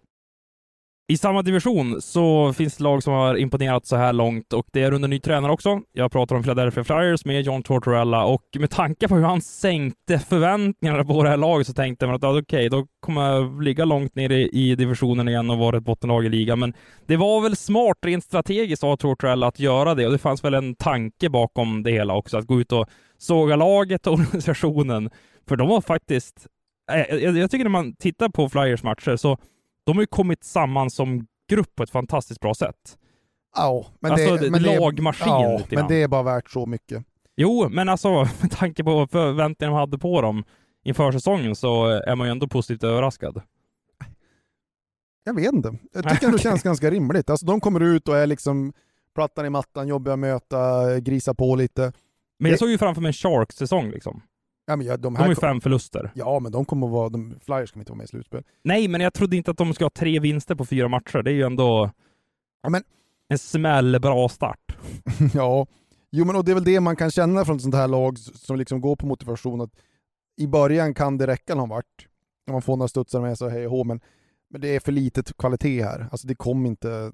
I samma division så finns det lag som har imponerat så här långt och det är under ny tränare också. Jag pratar om Philadelphia Flyers med John Tortorella och med tanke på hur han sänkte förväntningarna på det här laget så tänkte man att ja, okej, då kommer jag ligga långt ner i, i divisionen igen och vara ett bottenlag i ligan. Men det var väl smart rent strategiskt av Tortorella att göra det och det fanns väl en tanke bakom det hela också, att gå ut och såga laget och organisationen. För de var faktiskt, eh, jag, jag tycker när man tittar på Flyers matcher så de har ju kommit samman som grupp på ett fantastiskt bra sätt. Ja, men Alltså, det, det- men det, lagmaskin ja, lite men det är bara värt så mycket. Jo, men alltså med tanke på förväntningarna de hade på dem inför säsongen så är man ju ändå positivt överraskad. Jag vet inte. Jag tycker det känns ganska rimligt. Alltså de kommer ut och är liksom plattan i mattan, jobbiga att möta, grisa på lite. Men jag Det- såg ju framför mig en Sharks-säsong liksom. Ja, men ja, de De här ju kom- fem förluster. Ja, men de kommer att vara, de, Flyers kommer inte vara med i slutspel. Nej, men jag trodde inte att de ska ha tre vinster på fyra matcher. Det är ju ändå Ja, men en smällbra start. ja, jo men och det är väl det man kan känna från ett sånt här lag som liksom går på motivation att i början kan det räcka någon vart. Man får några studsar med sig hej och men, men det är för litet kvalitet här. Alltså det kommer inte...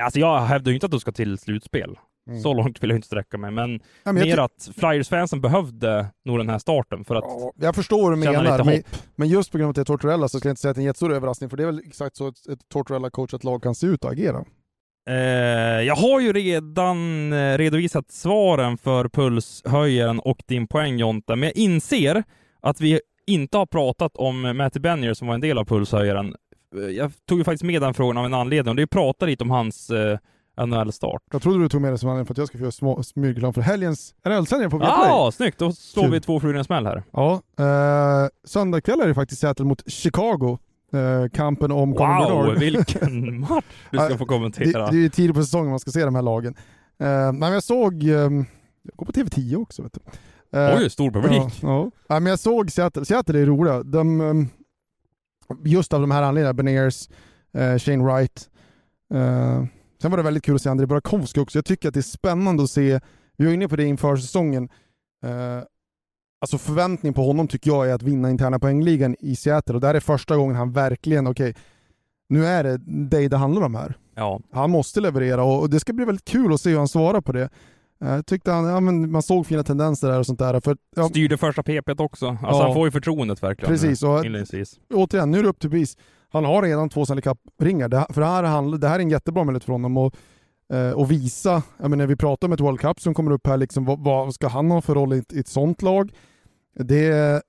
Alltså jag hävdar ju inte att de ska till slutspel. Mm. Så långt vill jag inte sträcka mig, men, Ja, men mer att Flyers-fansen behövde nog den här starten för att ja, jag förstår vad du menar, men, men just på grund av att det är Tortorella så ska jag inte säga att det är en jättestor överraskning, för det är väl exakt så ett, ett Tortorella-coachat lag kan se ut och agera. Eh, jag har ju redan eh, redovisat svaren för pulshöjaren och din poäng Jonte, men jag inser att vi inte har pratat om Matty Bennier som var en del av pulshöjaren. Eh, Jag tog ju faktiskt med den frågan av en anledning och det är att prata lite om hans eh, NHL-start. Jag trodde du tog med det som anledning för att jag ska få göra små- smygreklam för helgens NHL-sändning på Ja, Viaplay. ah, snyggt! Då slår Kul. vi två flugor i en smäll här. Ja, eh, söndag kväll är det faktiskt Seattle mot Chicago. Eh, kampen om Wow, vilken match du ska Ja, få Det, kommentera. det är ju tidigt på säsongen man ska se de här lagen. Eh, men jag såg, ehm, jag går på TV10 också vet du. Eh, Oj, stor publik. Ja, ja. Nej, men jag såg Seattle, Seattle är roliga. De, ehm, just av de här anledningarna, Beniers, eh, Shane Wright. Eh, sen var det väldigt kul att se Andrei Burakovsky också. Jag tycker att det är spännande att se, vi var inne på det inför säsongen, eh, alltså förväntning på honom tycker jag är att vinna interna poängligan i Seattle och här är första gången han verkligen, okej, nu är det dig det handlar om här. Ja, Han måste leverera och och det ska bli väldigt kul att se hur han svarar på det. Jag tyckte han, ja, men man såg fina tendenser där och sånt där. För, ja, styrde första PP också. Alltså Ja. han får ju förtroendet verkligen. precis, och Inledningsvis. återigen, nu är det upp till bevis. Han har redan två Stanley Cup-ringar. Det, för det här, han, det här är en jättebra möjlighet för honom att eh, och visa, jag menar, när vi pratar om ett World Cup som kommer upp här, liksom, vad, vad ska han ha för roll i ett, i ett sånt lag? Det,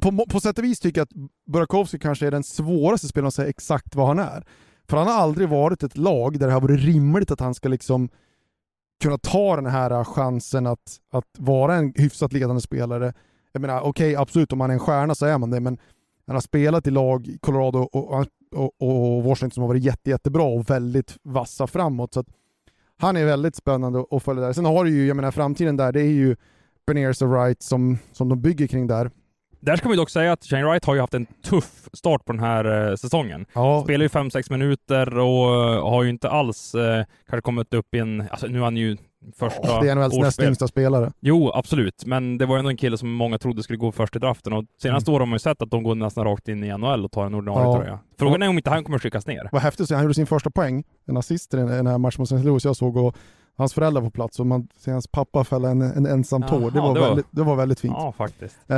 på, på sätt och vis tycker jag att Burakovsky kanske är den svåraste spelaren att säga exakt vad han är. För han har aldrig varit ett lag där det har varit rimligt att han ska liksom kunna ta den här chansen att, att vara en hyfsat ledande spelare. Jag menar, okej, absolut, om man är en stjärna så är man det, men han har spelat i lag i Colorado och, och, och Washington som har varit jätte, jättebra och väldigt vassa framåt. Så han är väldigt spännande att följa där. Sen har du ju, jag menar framtiden där, det är ju Beniers och Wright som, som de bygger kring där. Där ska ju dock säga att Shane Wright har ju haft en tuff start på den här eh, säsongen. Ja, Spelar ju 5-6 minuter och eh, har ju inte alls eh, kanske kommit upp i en... Alltså nu är han ju första Oh, det är NHLs näst yngsta spelare. Jo, absolut, men det var ändå en kille som många trodde skulle gå först i draften och senaste åren har man ju sett att de går nästan rakt in i NHL och tar en ordinarie Ja. tröja. Frågan är om inte han kommer skickas ner. Vad häftigt han gjorde sin första poäng, en assist i den, här matchen mot St. Louis jag såg och hans föräldrar på plats och man ser hans pappa fälla en, en ensam Jaha, tår. Det var, det var- Väldigt, det var väldigt fint. Ja, faktiskt. Eh,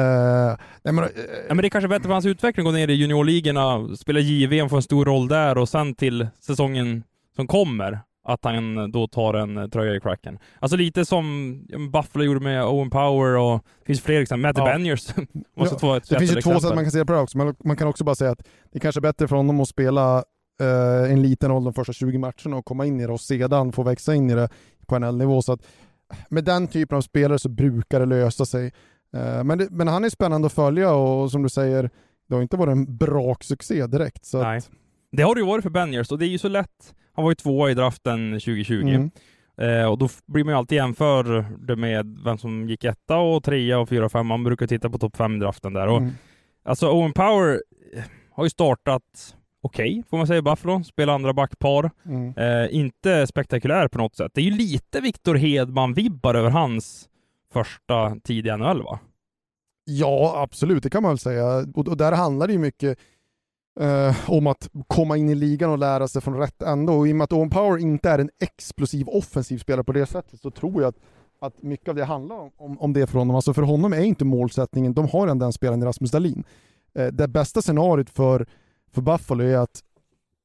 nej, men, eh, Ja, men det är kanske bättre för hans utveckling att gå ner i juniorligorna, spela JVM, få en stor roll där och sen till säsongen som kommer att han då tar en eh, tröja i cracken. Alltså lite som Buffalo gjorde med Owen Power och det finns fler exempel. Matty Ja. Beniers måste Ja, ett det finns ju två sätt man kan se på det också, men man kan också bara säga att det kanske är bättre för honom att spela eh, en liten roll de första 20 matcherna och komma in i det och sedan få växa in i det på NHL-nivå. Så att med den typen av spelare så brukar det lösa sig. Eh, men, det, men han är spännande att följa och som du säger, det har inte varit en braksuccé direkt. Så Nej. att, Det har det ju varit för Beniers och det är ju så lätt. Han var ju tvåa i draften 2020. mm, Eh, och då blir man ju alltid jämför det med vem som gick etta och trea och fyra och fem. Man brukar titta på topp fem i draften där. Och, mm. Alltså Owen Power eh, har ju startat okej, får man säga, i Buffalo. Spelar andra backpar. Mm. Eh, inte spektakulär på något sätt. Det är ju lite Victor Hedman-vibbar över hans första tid i NHL va? Ja, absolut, det kan man väl säga. Och, och där handlar det ju mycket eh, om att komma in i ligan och lära sig från rätt ände. Och i och med att Owen Power inte är en explosiv offensiv spelare på det sättet så tror jag att, att mycket av det handlar om, om, om det för honom. Alltså för honom är inte målsättningen, de har redan den spelaren i Rasmus Dahlin. Eh, det bästa scenariot för, för Buffalo är att,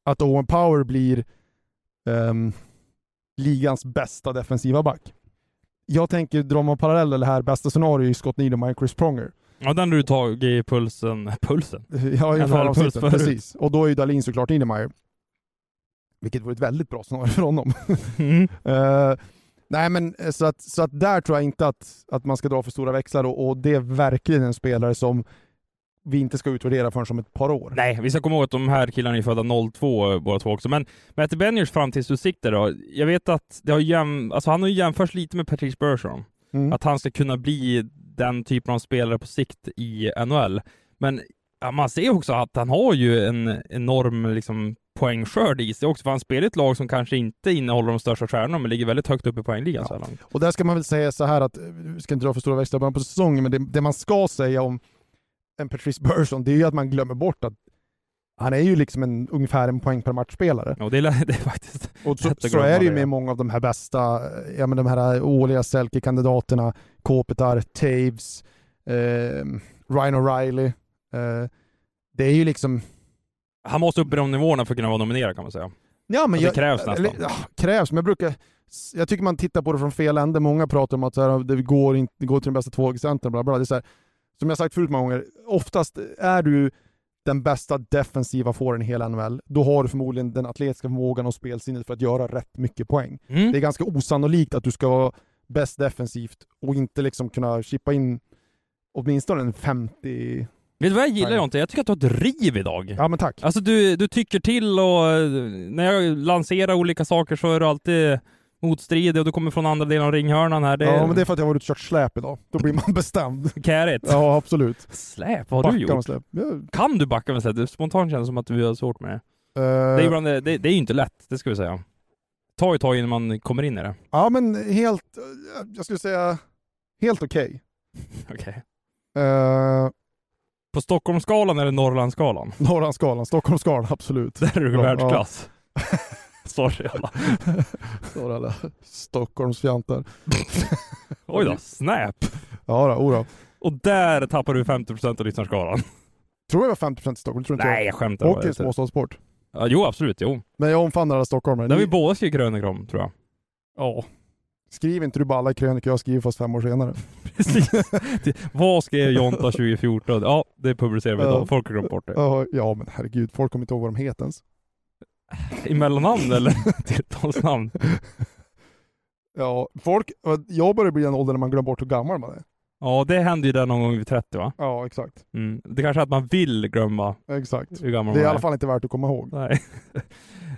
att Owen Power blir ehm, ligans bästa defensiva back. Jag tänker, drar man paralleller här, bästa scenario är Scott Needham, och Chris Pronger. Ja, den har du tagit i pulsen. Pulsen? Ja, i puls avsnittet, förut. precis. Och då är ju Dahlin såklart Niedermayer. Vilket vore ett väldigt bra scenario för honom. Mm. Eh, nej men eh, så att, så att där tror jag inte att, att man ska dra för stora växlar och, och det är verkligen en spelare som vi inte ska utvärdera förrän om ett par år. Nej, vi ska komma ihåg att de här killarna är födda 02 eh, båda två också. Men Matty Beniers framtidsutsikter då? Jag vet att det har jäm... alltså, han har jämförts lite med Patrice Bergeron. Mm. Att han ska kunna bli den typen av spelare på sikt i NHL. Men ja, man ser också att han har ju en enorm liksom, poängskörd i sig också, för han spelar i ett lag som kanske inte innehåller de största stjärnorna, men ligger väldigt högt upp i poängligan Ja. så här långt. Och där ska man väl säga så här att, vi ska inte dra för stora växlar på säsongen, men det, det man ska säga om en Patrice Bergeron, det är ju att man glömmer bort att han är ju liksom en, ungefär en poäng per match-spelare. Och det, är, det är faktiskt... Och så, så är det ju med ja. många av de här bästa, ja men de här årliga Selke-kandidaterna, Kopitar, Taves, eh, Ryan O'Reilly. Eh, det är ju liksom, Han måste upp i de nivåerna för att kunna vara nominerad kan man säga. ja men Ja, det krävs nästan. eller, ja, krävs, men jag brukar, jag tycker man tittar på det från fel ände. Många pratar om att så här, det går inte, det går till den bästa tvåvägscentern, bla bla. Det är så här, som jag sagt förut många gånger, oftast är du den bästa defensiva forwarden i hela NHL, då har du förmodligen den atletiska förmågan och spelsinnet för att göra rätt mycket poäng. Mm. Det är ganska osannolikt att du ska vara bäst defensivt och inte liksom kunna chippa in åtminstone en 50... Vet du vad jag gillar. Jonte? Jag tycker att du har ett riv idag. Ja men tack. Alltså du, du tycker till och eh, när jag lanserar olika saker så är du alltid motstridig och du kommer från andra delen av ringhörnan här. Det är, Ja men det är för att jag har varit ute och kört släp idag. Då blir man bestämd. kärigt. Ja absolut. Släp, vad har du Backa med gjort? släp. Ja, Kan du backa med släp? Det spontant känns det som att vi har svårt med det. eh, Det är, ibland, det, det är ju inte lätt, det ska vi säga. tar ju tag innan man kommer in i det. Ja men helt, eh, jag skulle säga helt okej. Okej. Eh, På Stockholmsskalan eller Norrlandsskalan? Norrlandsskalan, Stockholmsskalan, absolut. Där är du Ja, världsklass. Sorry alla. Ja. alla Stockholmsfjantar. Oj då, snap! Ja då, ora. Och där tappar du 50% av lyssnarskalan. Tror jag var 50% i Stockholm, tror inte Nej, jag skämtar jag. bara. Åker småstadssport. Ja, jo, absolut. Jo. Men jag omfamnar alla stockholmare. Har vi båda skrivit krönikor om, tror jag. Ja. Skriv inte du bara alla krönikor jag skriver fast fem år senare. Precis. Vad skrev Jonta 2014? Ja, det publicerar vi idag. Folk har glömt bort det. Ja, Ja men herregud, folk kommer inte ihåg vad de heter ens. I mellannamn eller tilltalsnamn? Ja, folk, jag börjar bli en ålder när man glömmer bort hur gammal man är. Ja, det hände ju där någon gång vid 30 va? Ja, exakt. Mm. Det kanske är att man vill glömma Exakt. hur gammal Det är i man alla fall inte värt att komma ihåg. Nej. Nej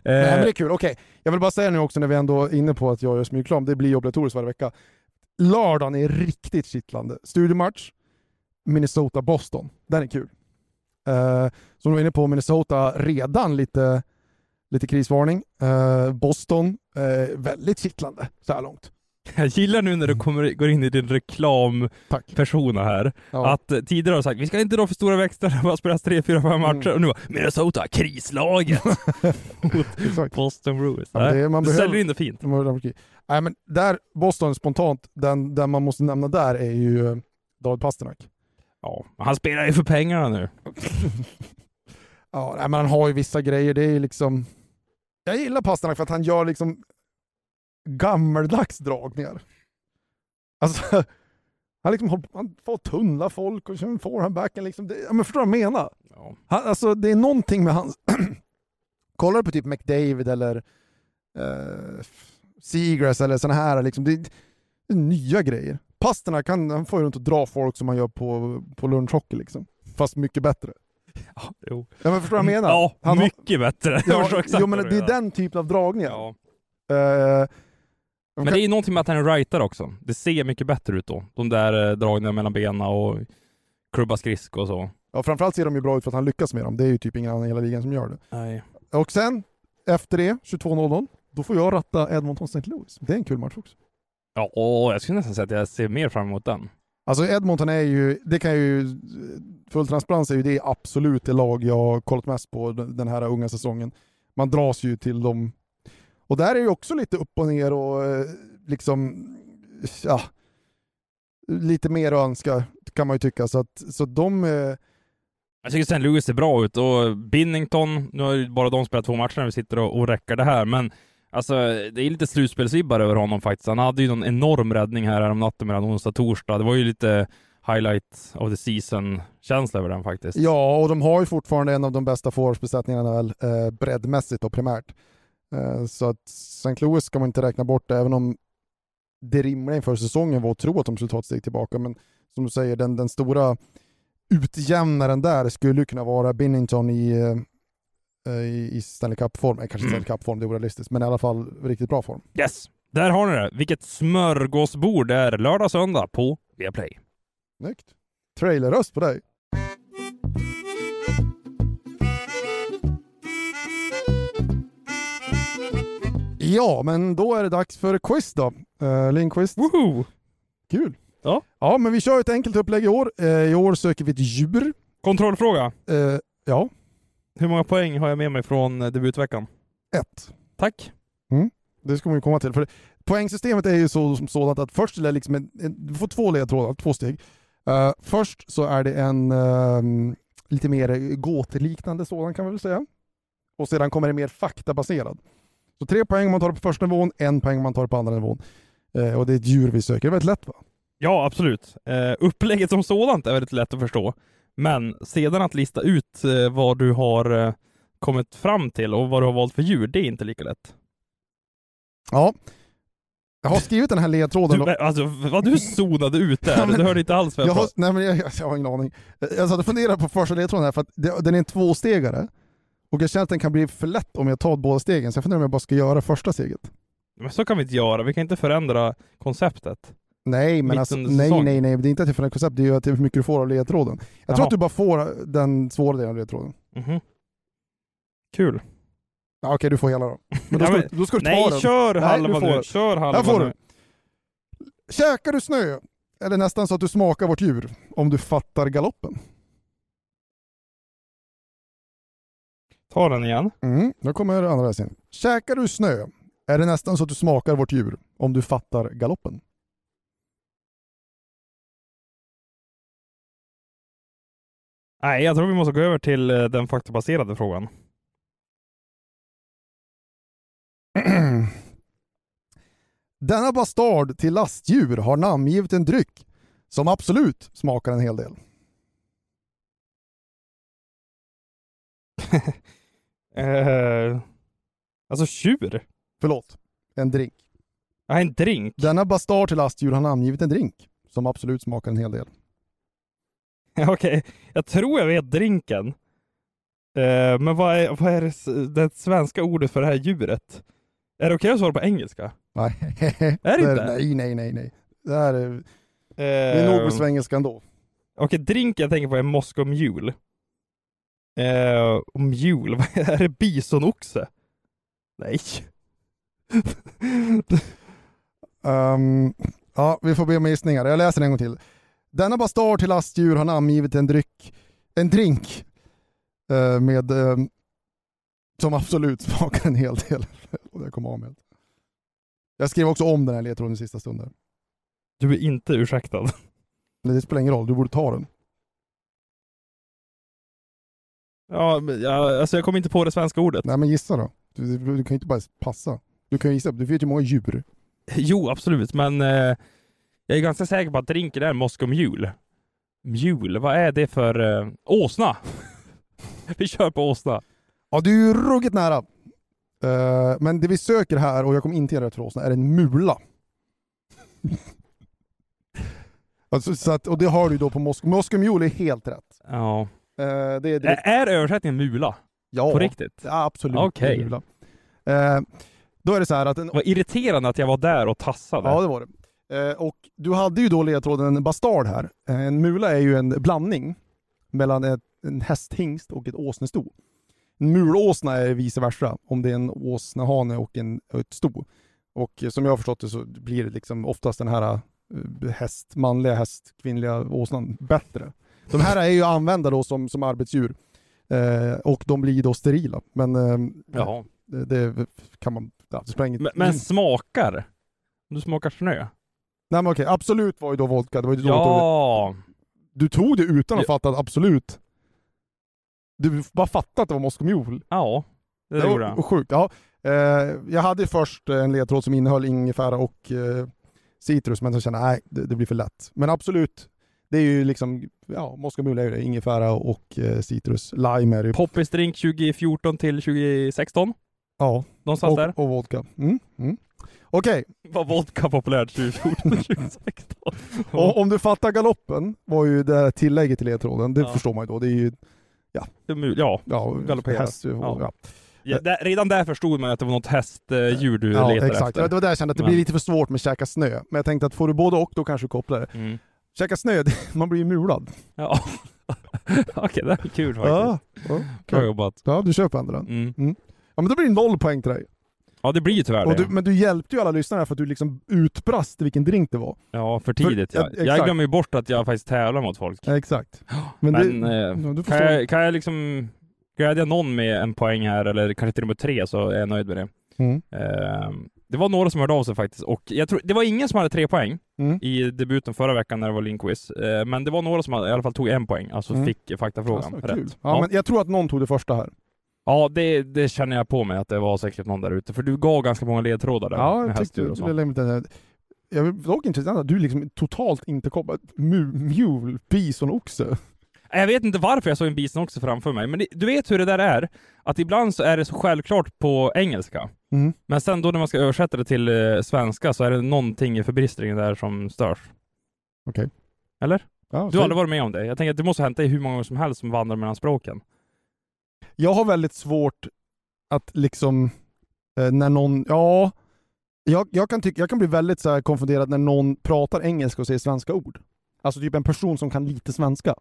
men eh, det är kul, okej. Jag vill bara säga nu också när vi ändå är inne på att jag gör smygreklam, det blir obligatoriskt varje vecka. Lördagen är riktigt kittlande. Studiomatch, Minnesota-Boston. Den är kul. Uh, som du var inne på, Minnesota redan lite, lite krisvarning. Eh, Boston, eh, väldigt kittlande så här långt. Jag gillar nu när du kommer, går in i din reklampersona här. Ja. Att eh, tidigare har du sagt vi ska inte dra för stora växter, bara spela 3, 4, 5 matcher. Mm. Och nu bara, Minnesota, krislaget! Mot. Boston Bruins. Ja, det- man du behöver- säljer in det fint. Nej men där, Boston spontant, den, den man måste nämna där är ju eh, David Pasternak. Ja, han spelar ju för pengarna nu. Ja, nej, men han har ju vissa grejer, det är ju liksom... Jag gillar Pasternak för att han gör liksom gammeldags dragningar. Alltså, han, liksom, han får tunnla folk och kör forehandbacken liksom. Det, men förstår du vad jag menar? Ja. Han, alltså, det är någonting med hans... Kollar du på typ McDavid eller uh, Seagrass eller såna här, liksom, det, det är nya grejer. Pasternak han, han får ju runt och dra folk som man gör på, på lunchhockey liksom. Fast mycket bättre. Ja, jo. Ja men förstår du vad jag menar? Ja, Han har- mycket bättre. Jag Ja, jo men det är den typen av dragningar. Ja. Eh, Men det är ju någonting med att han är writer också. Det ser mycket bättre ut då. De där eh, dragningarna mellan benen och klubba skridskor och så. ja, framförallt ser de ju bra ut för att han lyckas med dem. Det är ju typ ingen annan i hela ligan som gör det. Nej. Och sen, efter det, 22.00, då får jag ratta Edmonton St. Louis. Det är en kul match också. Ja, åh, jag skulle nästan säga att jag ser mer fram emot den. Alltså Edmonton är ju, det kan ju, full transparens är ju det absolut det lag jag kollat mest på den här unga säsongen. Man dras ju till dem. Och där är ju också lite upp och ner och eh, liksom, ja, lite mer att önska kan man ju tycka. Så att, så de, eh, Jag tycker St. Louis ser bra ut och Binnington, nu har ju bara de spelat två matcher när vi sitter och, och räcker det här, men alltså det är lite slutspelsvibbar över honom faktiskt. Han hade ju någon enorm räddning här om natten mellan onsdag och torsdag. Det var ju lite highlight of the season-känsla över den faktiskt. ja, och de har ju fortfarande en av de bästa forwardsbesättningarna väl, eh, breddmässigt och primärt. Eh, så att St. Louis ska man inte räkna bort, även om det rimliga inför säsongen var att tro att de skulle ta ett steg tillbaka. Men som du säger, den, den stora utjämnaren där skulle kunna vara Binnington i, eh, i, i Stanley Cup-form. Eh, kanske Mm. Stanley Cup-form, det är orealistiskt, men i alla fall riktigt bra form. Yes! Där har ni det. Vilket smörgåsbord det är lördag, söndag på Viaplay. Snyggt. Trailerröst på dig. Ja, men då är det dags för quiz då. Uh, Lindqvist. Woho! Kul. Ja. Ja, men vi kör ett enkelt upplägg i år. Eh, I år söker vi ett djur. Kontrollfråga. Eh, ja, Hur många poäng har jag med mig från eh, debutveckan? ett. Tack. Det ska vi komma till. För poängsystemet är ju så, som sådant att först är det liksom en, en, du får två ledtrådar, två steg. Eh, först så är det en ehm, lite mer gåteliknande sådan kan man väl säga. Och sedan kommer det mer faktabaserad. Så tre poäng om man tar det på första nivån, en poäng om man tar det på andra nivån. Eh, och det är ett djur vi söker. Det är väldigt lätt va? Ja, absolut. Eh, upplägget som sådant är väldigt lätt att förstå. Men sedan att lista ut eh, vad du har eh, kommit fram till och vad du har valt för djur, det är inte lika lätt. Ja. Jag har skrivit den här ledtråden. Du, alltså, vad du zonade ut där, Ja, men- du hörde inte alls vad jag har, nej men jag, jag, jag har ingen aning. Jag satt och funderade på första ledtråden här för att det, den är en tvåstegare. Och jag känner att den kan bli för lätt om jag tar båda stegen, så jag funderar om jag bara ska göra första steget. Men så kan vi inte göra, vi kan inte förändra konceptet. Nej, men alltså, nej, nej, nej, det är inte att jag förändrar koncept, det är ju att hur mycket du får av ledtråden. Jag tror Jaha. att du bara får den svåra delen av ledtråden. Mhm. Kul. Ja, Okej, du får hela då. Men då ska, du- då ska du ta Nej, den. kör Nej, halva du får nu. Kör halva Här får nu. du. Käkar du snö? Är det nästan så att du smakar vårt djur? Om du fattar galoppen. Ta den igen. Mm, då kommer andra versen. Käkar du snö? Är det nästan så att du smakar vårt djur? Om du fattar galoppen. Nej, jag tror vi måste gå över till eh, den faktabaserade frågan. Denna bastard till lastdjur har namngivit en dryck som absolut smakar en hel del. Eh, alltså tjur? Förlåt, en drink. Ja, en drink? Denna bastard till lastdjur har namngivit en drink som absolut smakar en hel del. Okej, jag tror jag vet drinken. Eh, men vad är, vad är det, det svenska ordet för det här djuret? Är det okej att svara på engelska? Nej, Är det inte? Nej, nej, nej, nej. Det, här är, Eh, det är nog med svengelska ändå. Okej, drink jag tänker på är Moscow Mule. Eh, och mule, vad är det? Bisonoxe? Nej. Ehm, ja, vi får be om gissningar. Jag läser en gång till. Denna bastard till lastdjur har namngivit en dryck, en drink eh, med ehm, som absolut smakar en hel del. Och det kom av med. Jag skrev också om den här ledtråden i sista stunden. Du är inte ursäktad. Det spelar ingen roll, du borde ta den. Ja, jag, alltså jag kommer inte på det svenska ordet. Nej men gissa då. Du, du, du kan ju inte bara passa. Du kan ju gissa, du vet ju många djur. Jo, absolut, men eh, jag är ganska säker på att drinken är Moscow Mule. Mule, vad är det för eh, åsna? Vi kör på åsna. Ja, du är ju ruggigt nära. Eh, men det vi söker här, och jag kommer inte ge rätt för åsna, är en mula. alltså, så att, och det har du då på Moskva. Moskva Mule är helt rätt. Ja. Eh, det är direkt, är översättningen mula? ja, På riktigt? Ja, absolut. Okej. Eh, då är det så här att en, Vad irriterande att jag var där och tassade. Ja, det var det. Eh, och du hade ju då ledtråden bastard här. Eh, En mula är ju en blandning mellan ett, en hästhingst och ett åsnesto. En mulåsna är vice versa, om det är en åsnehane och en, och ett sto. Och som jag har förstått det så blir det liksom oftast den här eh, häst, manliga häst, kvinnliga åsnan bättre. De här är ju använda då som, som arbetsdjur. Eh, och de blir då sterila. Men eh, Jaha. det, det kan man... Ja, det Men, men smakar? Om du smakar snö? Nej men okej, absolut var ju då vodka. Det var ju då Ja. Du tog det utan att Ja. fatta att absolut. Du bara fattade att det var Moscow Mule. Ja, det, Det gjorde jag. sjukt. Ja. Eh, jag hade först en ledtråd som innehöll ingefära och eh, citrus, men så kände jag nej, det, det blir för lätt. Men absolut, det är ju liksom, ja, Moscow Mule är ju det. Ingefära och eh, citrus. Lime är det ju. Poppis drink 2014 till 2016. Ja, Någonstans där. och, och vodka. Mm, mm. Okej, Var vodka populärt 2014 till 2016? och om du fattar galoppen var ju det här tillägget till ledtråden. Det Ja. förstår man ju då. Det är ju, Ja, ja. ja, Galoppera. häst, ja. Ja. Ja. Ja, där, redan där förstod man att det var något hästdjur du Ja, letade exakt. efter. Det var där jag kände att det blir lite för svårt med käka snö. Men jag tänkte att får du både och, då kanske du kopplar det. Mm. Käka snö, man blir ju mulad. Ja. Okej, det är kul faktiskt. Ja, ja, Bra jobbat. ja, du köper ändå den. Mm. Ja, men då blir det noll poäng till dig. Ja, det blir ju tyvärr det. du, men du hjälpte ju alla lyssnare för att du liksom utbrast vilken drink det var. Ja, för tidigt. För- ja. ja, Jag exakt. glömmer ju bort att jag faktiskt tävlar mot folk. Ja, exakt. Men, Men, det, eh, ja, Kan jag, kan jag liksom glädja någon med en poäng här, eller kanske till och med tre, så är jag nöjd med det. Mm. Ehm, det var några som hörde av sig faktiskt, och jag tror, det var ingen som hade tre poäng Mm. i debuten förra veckan när det var Linkquiz. Uh, men det var några som hade, i alla fall tog en poäng, alltså Mm. fick faktafrågan Alltså, rätt. kul. Ja, Men jag tror att någon tog det första här. Ja, det, det känner jag på mig att det var säkert någon där ute, för du gav ganska många ledtrådar där Ja, jag tyckte hästdjur och det. Jag är dock intressant att du liksom totalt inte kopplat mu- mule, bison, oxe. Jag vet inte varför jag såg en bison också framför mig, men det, du vet hur det där är? Att ibland så är det så självklart på engelska, Mm. men sen då när man ska översätta det till eh, svenska så är det någonting i förbristringen där som störs. Okej. Eller? Ja, Du har aldrig varit med om det? Jag tänker att det måste ha hänt dig hur många gånger som helst som vandrar mellan språken. Jag har väldigt svårt att liksom, eh, när någon, ja, jag, jag, kan tycka, jag kan bli väldigt så konfunderad när någon pratar engelska och säger svenska ord. Alltså typ en person som kan lite svenska.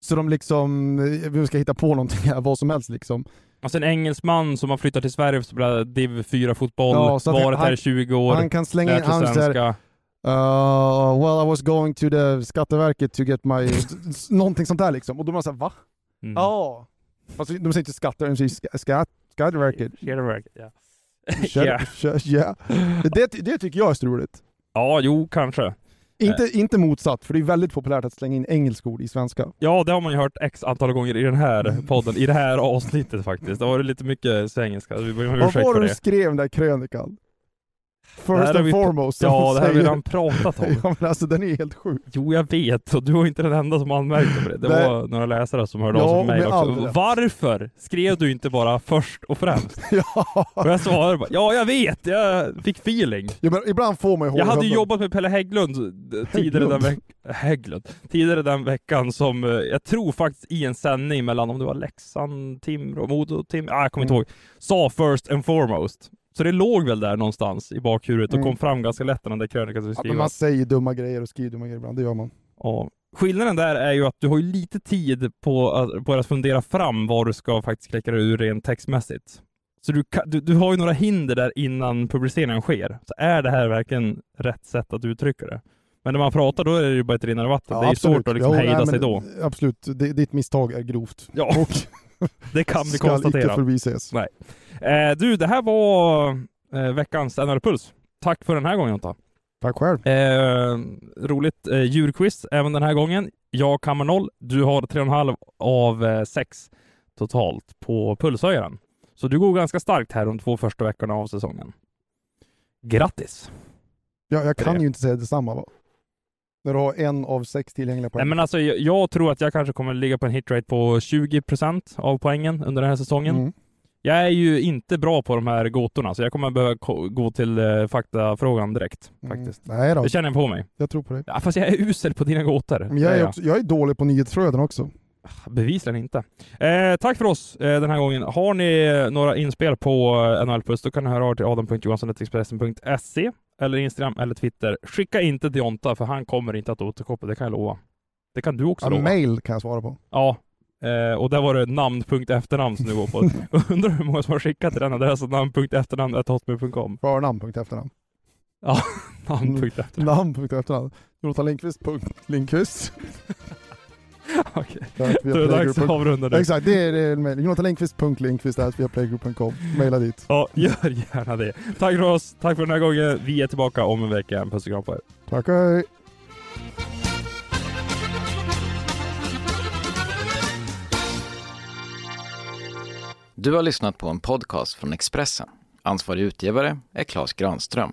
Så de liksom, eh, vi ska hitta på någonting här, vad som helst liksom. Alltså en engelsman som har flyttat till Sverige för att spela div 4-fotboll, Ja, så att varit här i 20 år, Han kan slänga in, han säger. Uh, well I was going to the Skatteverket to get my... någonting sånt där liksom. Och då är man såhär, va? Mm. Ja. Fast de säger inte skatter, de säger ska- skatt, Skatteverket. Skatteverket, ja. Det, det tycker jag är så roligt. Ja, jo, kanske. Inte, inte motsatt, för det är väldigt populärt att slänga in engelska ord i svenska. Ja, det har man ju hört x antal gånger i den här Mm. podden, i det här avsnittet faktiskt. Det har varit lite mycket svengelska, vi ber om Vad ursäkt var för det du det. skrev den där krönikan? First and vi- foremost. Ja, de det här har vi redan pratat om. Ja men alltså den är helt sjuk. Jo, jag vet, och du var inte den enda som anmärkte på det. Det Nej. var några läsare som hörde Ja, av sig till mig också. Varför skrev du inte bara först och främst? Ja. Och jag svarade bara, ja jag vet, jag fick feeling. ja men ibland får man ju Jag hade jobbat med Pelle Hägglund eh, tidigare den, veck Hägglund. tidigare den veckan som, eh, jag tror faktiskt i en sändning mellan, om det var Leksand, Timrå, Modo, Timrå, ah, jag kommer inte Mm. ihåg, sa first and foremost. Så det låg väl där någonstans i bakhuvudet och Mm. kom fram ganska lätt när den där krönikan skulle Ja, men skrivas. man säger dumma grejer och skriver dumma grejer ibland, det gör man. Ja. Skillnaden där är ju att du har ju lite tid på att, på att fundera fram vad du ska faktiskt kläcka ur rent textmässigt. Så du, du, du har ju några hinder där innan publiceringen sker. Så är det här verkligen rätt sätt att uttrycka det? Men när man pratar då är det ju bara ett rinnande vatten. det är ju svårt att liksom Jo, hejda nej, sig då. Absolut, D- ditt misstag är grovt. Ja, Och det kan vi ska icke konstatera. förbises. Nej. Eh, du, det här var eh, veckans NHL-puls. Tack för den här gången Jonta. Tack själv. Eh, roligt eh, djurquiz även den här gången. Jag kammar noll. Du har 3,5 av eh, 6 totalt på pulshöjaren. Så du går ganska starkt här de två första veckorna av säsongen. Grattis! Ja, jag kan ju inte säga detsamma? När du har en av sex tillgängliga poäng. Nej, men alltså, jag, jag tror att jag kanske kommer ligga på en hitrate på 20% av poängen under den här säsongen. Mm. Jag är ju inte bra på de här gåtorna, så jag kommer behöva gå till eh, faktafrågan direkt. Faktiskt. Mm. Nej då, Det känner jag på mig. jag tror på dig. Ja, fast jag är usel på dina gåtor. Men jag är, också, jag är dålig på nyhetsflöden också. Bevisligen inte. Eh, tack för oss eh, den här gången. Har ni några inspel på eh, NHL Plus, då kan ni höra av er till adam.johansson.expressen.se eller Instagram eller Twitter. Skicka inte till Jonta, för han kommer inte att återkoppla, det kan jag lova. Det kan du också Ja, lova. mail kan jag svara på. Ja. Eh, och där var det namn.efternamn som du går på. Undrar hur många som har skickat till den adressen, namn.efternamn.hotmail.com. Förnamn, punkt efternamn. Namn.efternamn. Namn, punkt efternamn. Jonathan Lindqvist, Lindqvist. Okej. Via Då är det dags att avrunda nu. Exakt, det är det. Jonathan Lindqvist, Lindqvist, där via playgroup.com. Maila dit. Ja, gör gärna det. Tack för oss. Tack för den här gången. Vi är tillbaka om en vecka. Puss och kram på er. Tack, hej. Du har lyssnat på en podcast från Expressen. Ansvarig utgivare är Klas Granström.